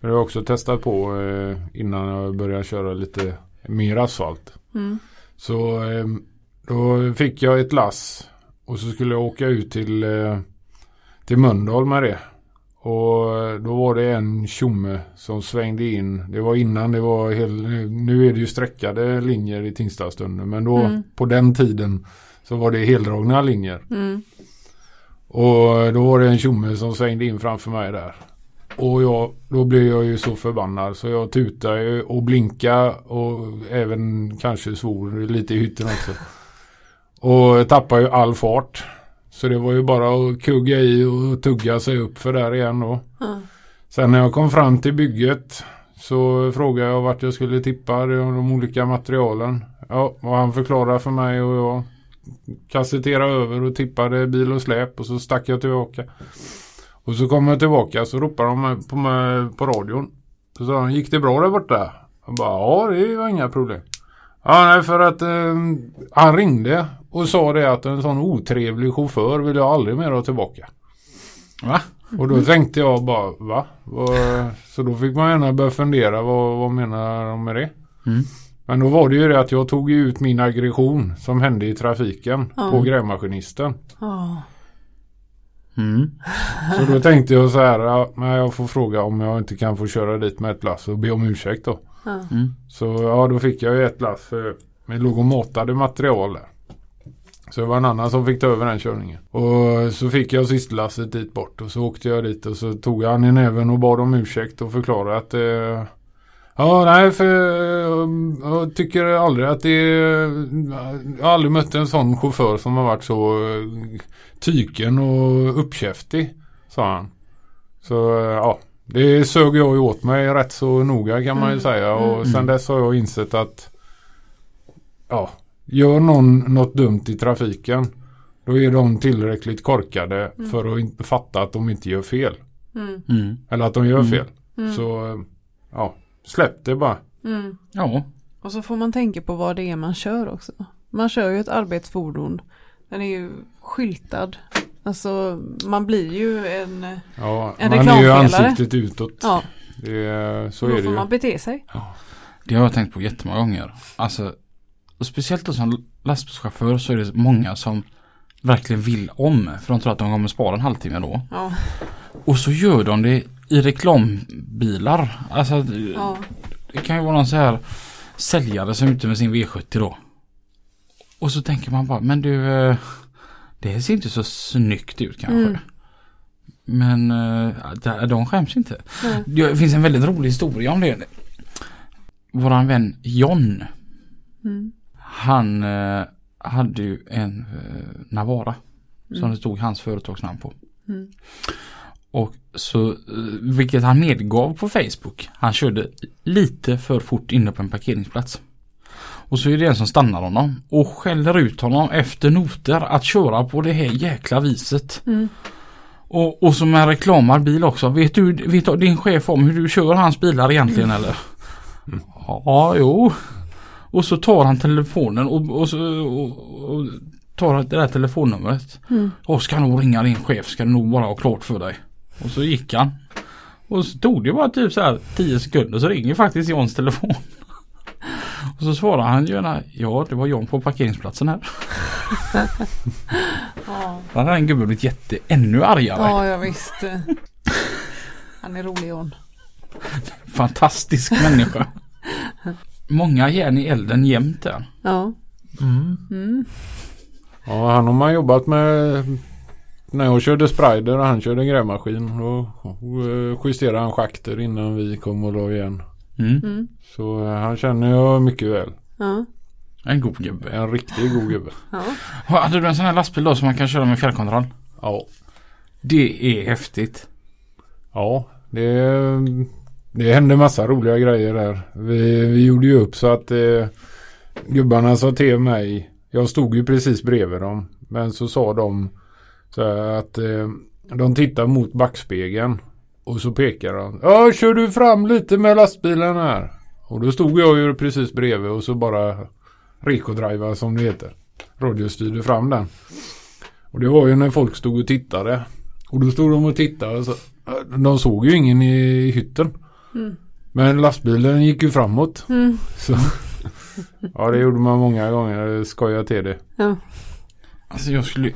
Det har jag också testat på eh, innan jag började köra lite mer asfalt. Mm. Så eh, då fick jag ett lass och så skulle jag åka ut till, eh, till Mölndal med det. Och eh, då var det en tjomme som svängde in. Det var innan det var hel, nu är det ju sträckade linjer i Tingstadstunneln. Men då Mm. på den tiden så var det heldragna linjer. Mm. Och då var det en tjomme som svängde in framför mig där. Och jag, då blev jag ju så förbannad så jag tutade ju och blinkade och även kanske svor lite i hytten också. Och tappade ju all fart. Så det var ju bara att kugga i och tugga sig upp för där igen då. Ja. Sen när jag kom fram till bygget så frågade jag vart jag skulle tippa de olika materialen. Ja, och han förklarade för mig och jag kassetterade över och tippade bil och släp och så stack jag tillbaka. Och så kom jag tillbaka så ropade de på, mig på radion. Så sa han, gick det bra där borta? Jag bara, ja det var inga problem. Ja, nej, för att eh, han ringde och sa det att en sån otrevlig chaufför vill jag aldrig mer ha tillbaka. Va? Och då tänkte jag bara, va? Så då fick man gärna börja fundera, vad, vad menar de med det? Mm. Men då var det ju det att jag tog ut min aggression som hände i trafiken Ja. på grävmaskinisten. Ja. Mm. Så då tänkte jag så här, ja, men jag får fråga om jag inte kan få köra dit med ett lass och be om ursäkt då. Mm. Så ja, då fick jag ju ett lass för vi låg och matade material där. Så det var en annan som fick ta över den körningen. Och så fick jag sistlasset dit bort och så åkte jag dit och så tog jag han i näven och bad om ursäkt och förklarade att eh, Ja, nej för eh, jag tycker aldrig att det Jag har aldrig mött en sån chaufför som har varit så eh, tyken och uppkäftig. Sa han. Så eh, ja, det sög jag ju åt mig rätt så noga kan man ju Mm. säga. Och Mm. sen dess har jag insett att Ja, gör någon något dumt i trafiken. Då är de tillräckligt korkade Mm. för att inte fatta att de inte gör fel. Mm. Mm. Eller att de gör fel. Mm. Så ja, släpp det bara. Mm. Ja. Och så får man tänka på vad det är man kör också. Man kör ju ett arbetsfordon. Den är ju skyltad. Alltså man blir ju en... Ja, En man är ju ansiktet utåt. Ja, Det så då är det får ju. man bete sig. Det har jag tänkt på jättemånga gånger. Alltså, och speciellt då som lastbilschaufför så är det många som verkligen vill om. För de tror att de kommer spara en halvtimme då. Ja, Och så gör de det i reklambilar. Alltså, ja. det kan ju vara någon så här säljare som är ute med sin V70 då. Och så tänker man bara, men du, eh, det ser inte så snyggt ut kanske. Mm. Men eh, de- skäms inte. Nej. Det finns en väldigt rolig historia om det. Våran vän John, Mm. han eh, hade ju en eh, Navara. Som det stod hans företagsnamn på. Mm. Och så, vilket han medgav på Facebook. Han körde lite för fort inne på en parkeringsplats. Och så är det en som stannar honom och skäller ut honom efter noter att köra på det här jäkla viset. Mm. Och, och som en reklamad bil också. Vet du, vet din chef om hur du kör hans bilar egentligen eller? Ja, jo. Och så tar han telefonen och, och, så, och, och tar det där telefonnumret. Mm. Och ska nog ringa din chef ska du nog bara ha klart för dig. Och så gick han. Och så tog det bara typ så här 10 sekunder så ringer faktiskt Johns telefon. Och så svarar han gärna ja det var John på parkeringsplatsen här. <laughs> Ja. Då hade den gubben blivit jätte ännu argare. ja, jag visste. Han är rolig John. Fantastisk människa. Många järn i elden jämt där. Ja. Mm. Ja, han har man jobbat med när jag körde sprider och han körde grävmaskin. Då eh, justerade han schakter innan vi kom och la igen. Mm. Mm. Så eh, han känner jag mycket väl. Ja. En god gubbe. En riktigt god gubbe. <laughs> Ja. Hade du en sån här lastbil då som man kan köra med fjärrkontroll? Ja. Det är häftigt. Ja, det, det hände massa roliga grejer där. Vi, vi gjorde ju upp så att eh, gubbarna sa till mig. Jag stod ju precis bredvid dem. Men så sa de så här att eh, de tittar mot backspegeln. Och så pekar de. Ja, kör du fram lite med lastbilen här. Och då stod jag ju precis bredvid och så bara Rico-driva som det heter. Radiostyrde fram den. Och det var ju när folk stod och tittade. Och då stod de och tittade. Och så, de såg ju ingen i hytten. Mm. Men lastbilen gick ju framåt. Mm. Så. <laughs> Ja det gjorde man många gånger. Skoja till det. Ja. Alltså jag skulle,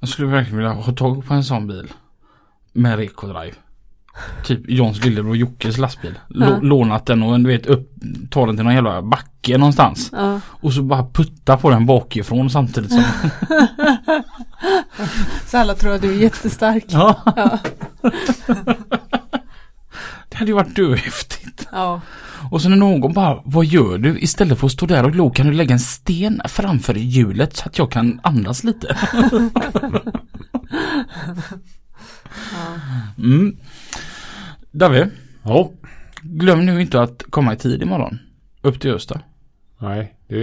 jag skulle verkligen vilja ha tag på en sån bil. Med Recodrive. Typ Johns lillebror Jockes lastbil. Ja. Lånat den och du vet upp, ta den till någon jävla backe någonstans. Ja. Och så bara putta på den bakifrån samtidigt som... <laughs> Så alla tror att du är jättestark. ja. Ja. <laughs> Det hade ju varit döhäftigt. Ja. Och så när någon bara, vad gör du? Istället för att stå där och glo kan du lägga en sten framför hjulet så att jag kan andas lite. <laughs> Mm. David, Ja. glöm nu inte att komma i tid imorgon. Upp till Östa. Nej, det,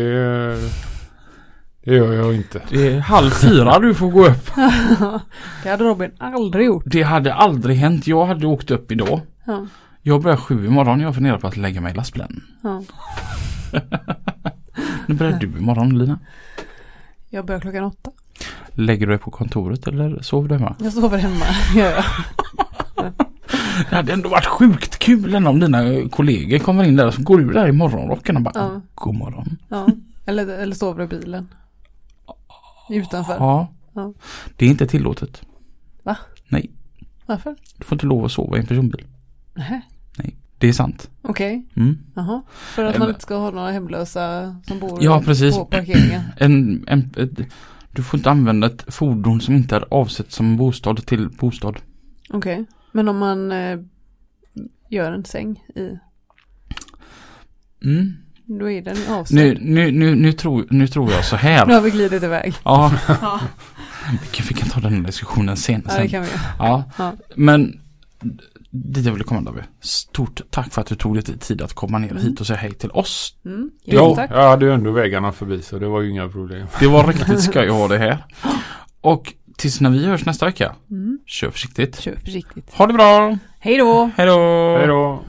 det gör jag inte. Det är halv fyra du får gå upp. <laughs> Det hade Robin aldrig gjort. Det hade aldrig hänt. Jag hade åkt upp idag. Ja. Jag börjar sju imorgon. Jag funderar på att lägga mig i lastbilen. Ja. <laughs> Nu börjar du imorgon Lina. Jag börjar klockan åtta. Lägger du dig på kontoret eller sover du hemma? Jag sover hemma. Gör jag. <laughs> Det hade ändå varit sjukt kul om dina kollegor kommer in där och så går du där i morgonrocken och bara Ja. God morgon. Ja. Eller, eller sover i bilen. Utanför. Ja. Ja. Det är inte tillåtet. Va? Nej. Varför? Du får inte lov att sova i en personbil. Nej. Nej. Det är sant. Okej. Mm. Jaha. För att man inte ska ha några hemlösa som bor Ja, precis. på parkeringen. <clears throat> En, en, ett, du får inte använda ett fordon som inte är avsett som bostad till bostad. Okej. Men om man eh, gör en säng i, Mm. då är den avsedd. Nu, nu, nu, nu, tror, nu tror jag så här. <laughs> Nu har vi glidit iväg. Ja, <laughs> Ja, vi kan, vi kan ta den här diskussionen sen. ja det kan vi. Ja, Ja. men dit jag ville komma David. Stort tack för att du tog dig tid att komma ner Mm. hit och säga hej till oss. Mm. Ja, Tack. jag hade ju ändå vägarna förbi så det var ju inga problem. Det var riktigt skoj att ha det här. <gasps> Och tills när vi hörs nästa vecka, Mm. kör försiktigt. Kör försiktigt. Ha det bra! Hej då! Hej då! Hej då!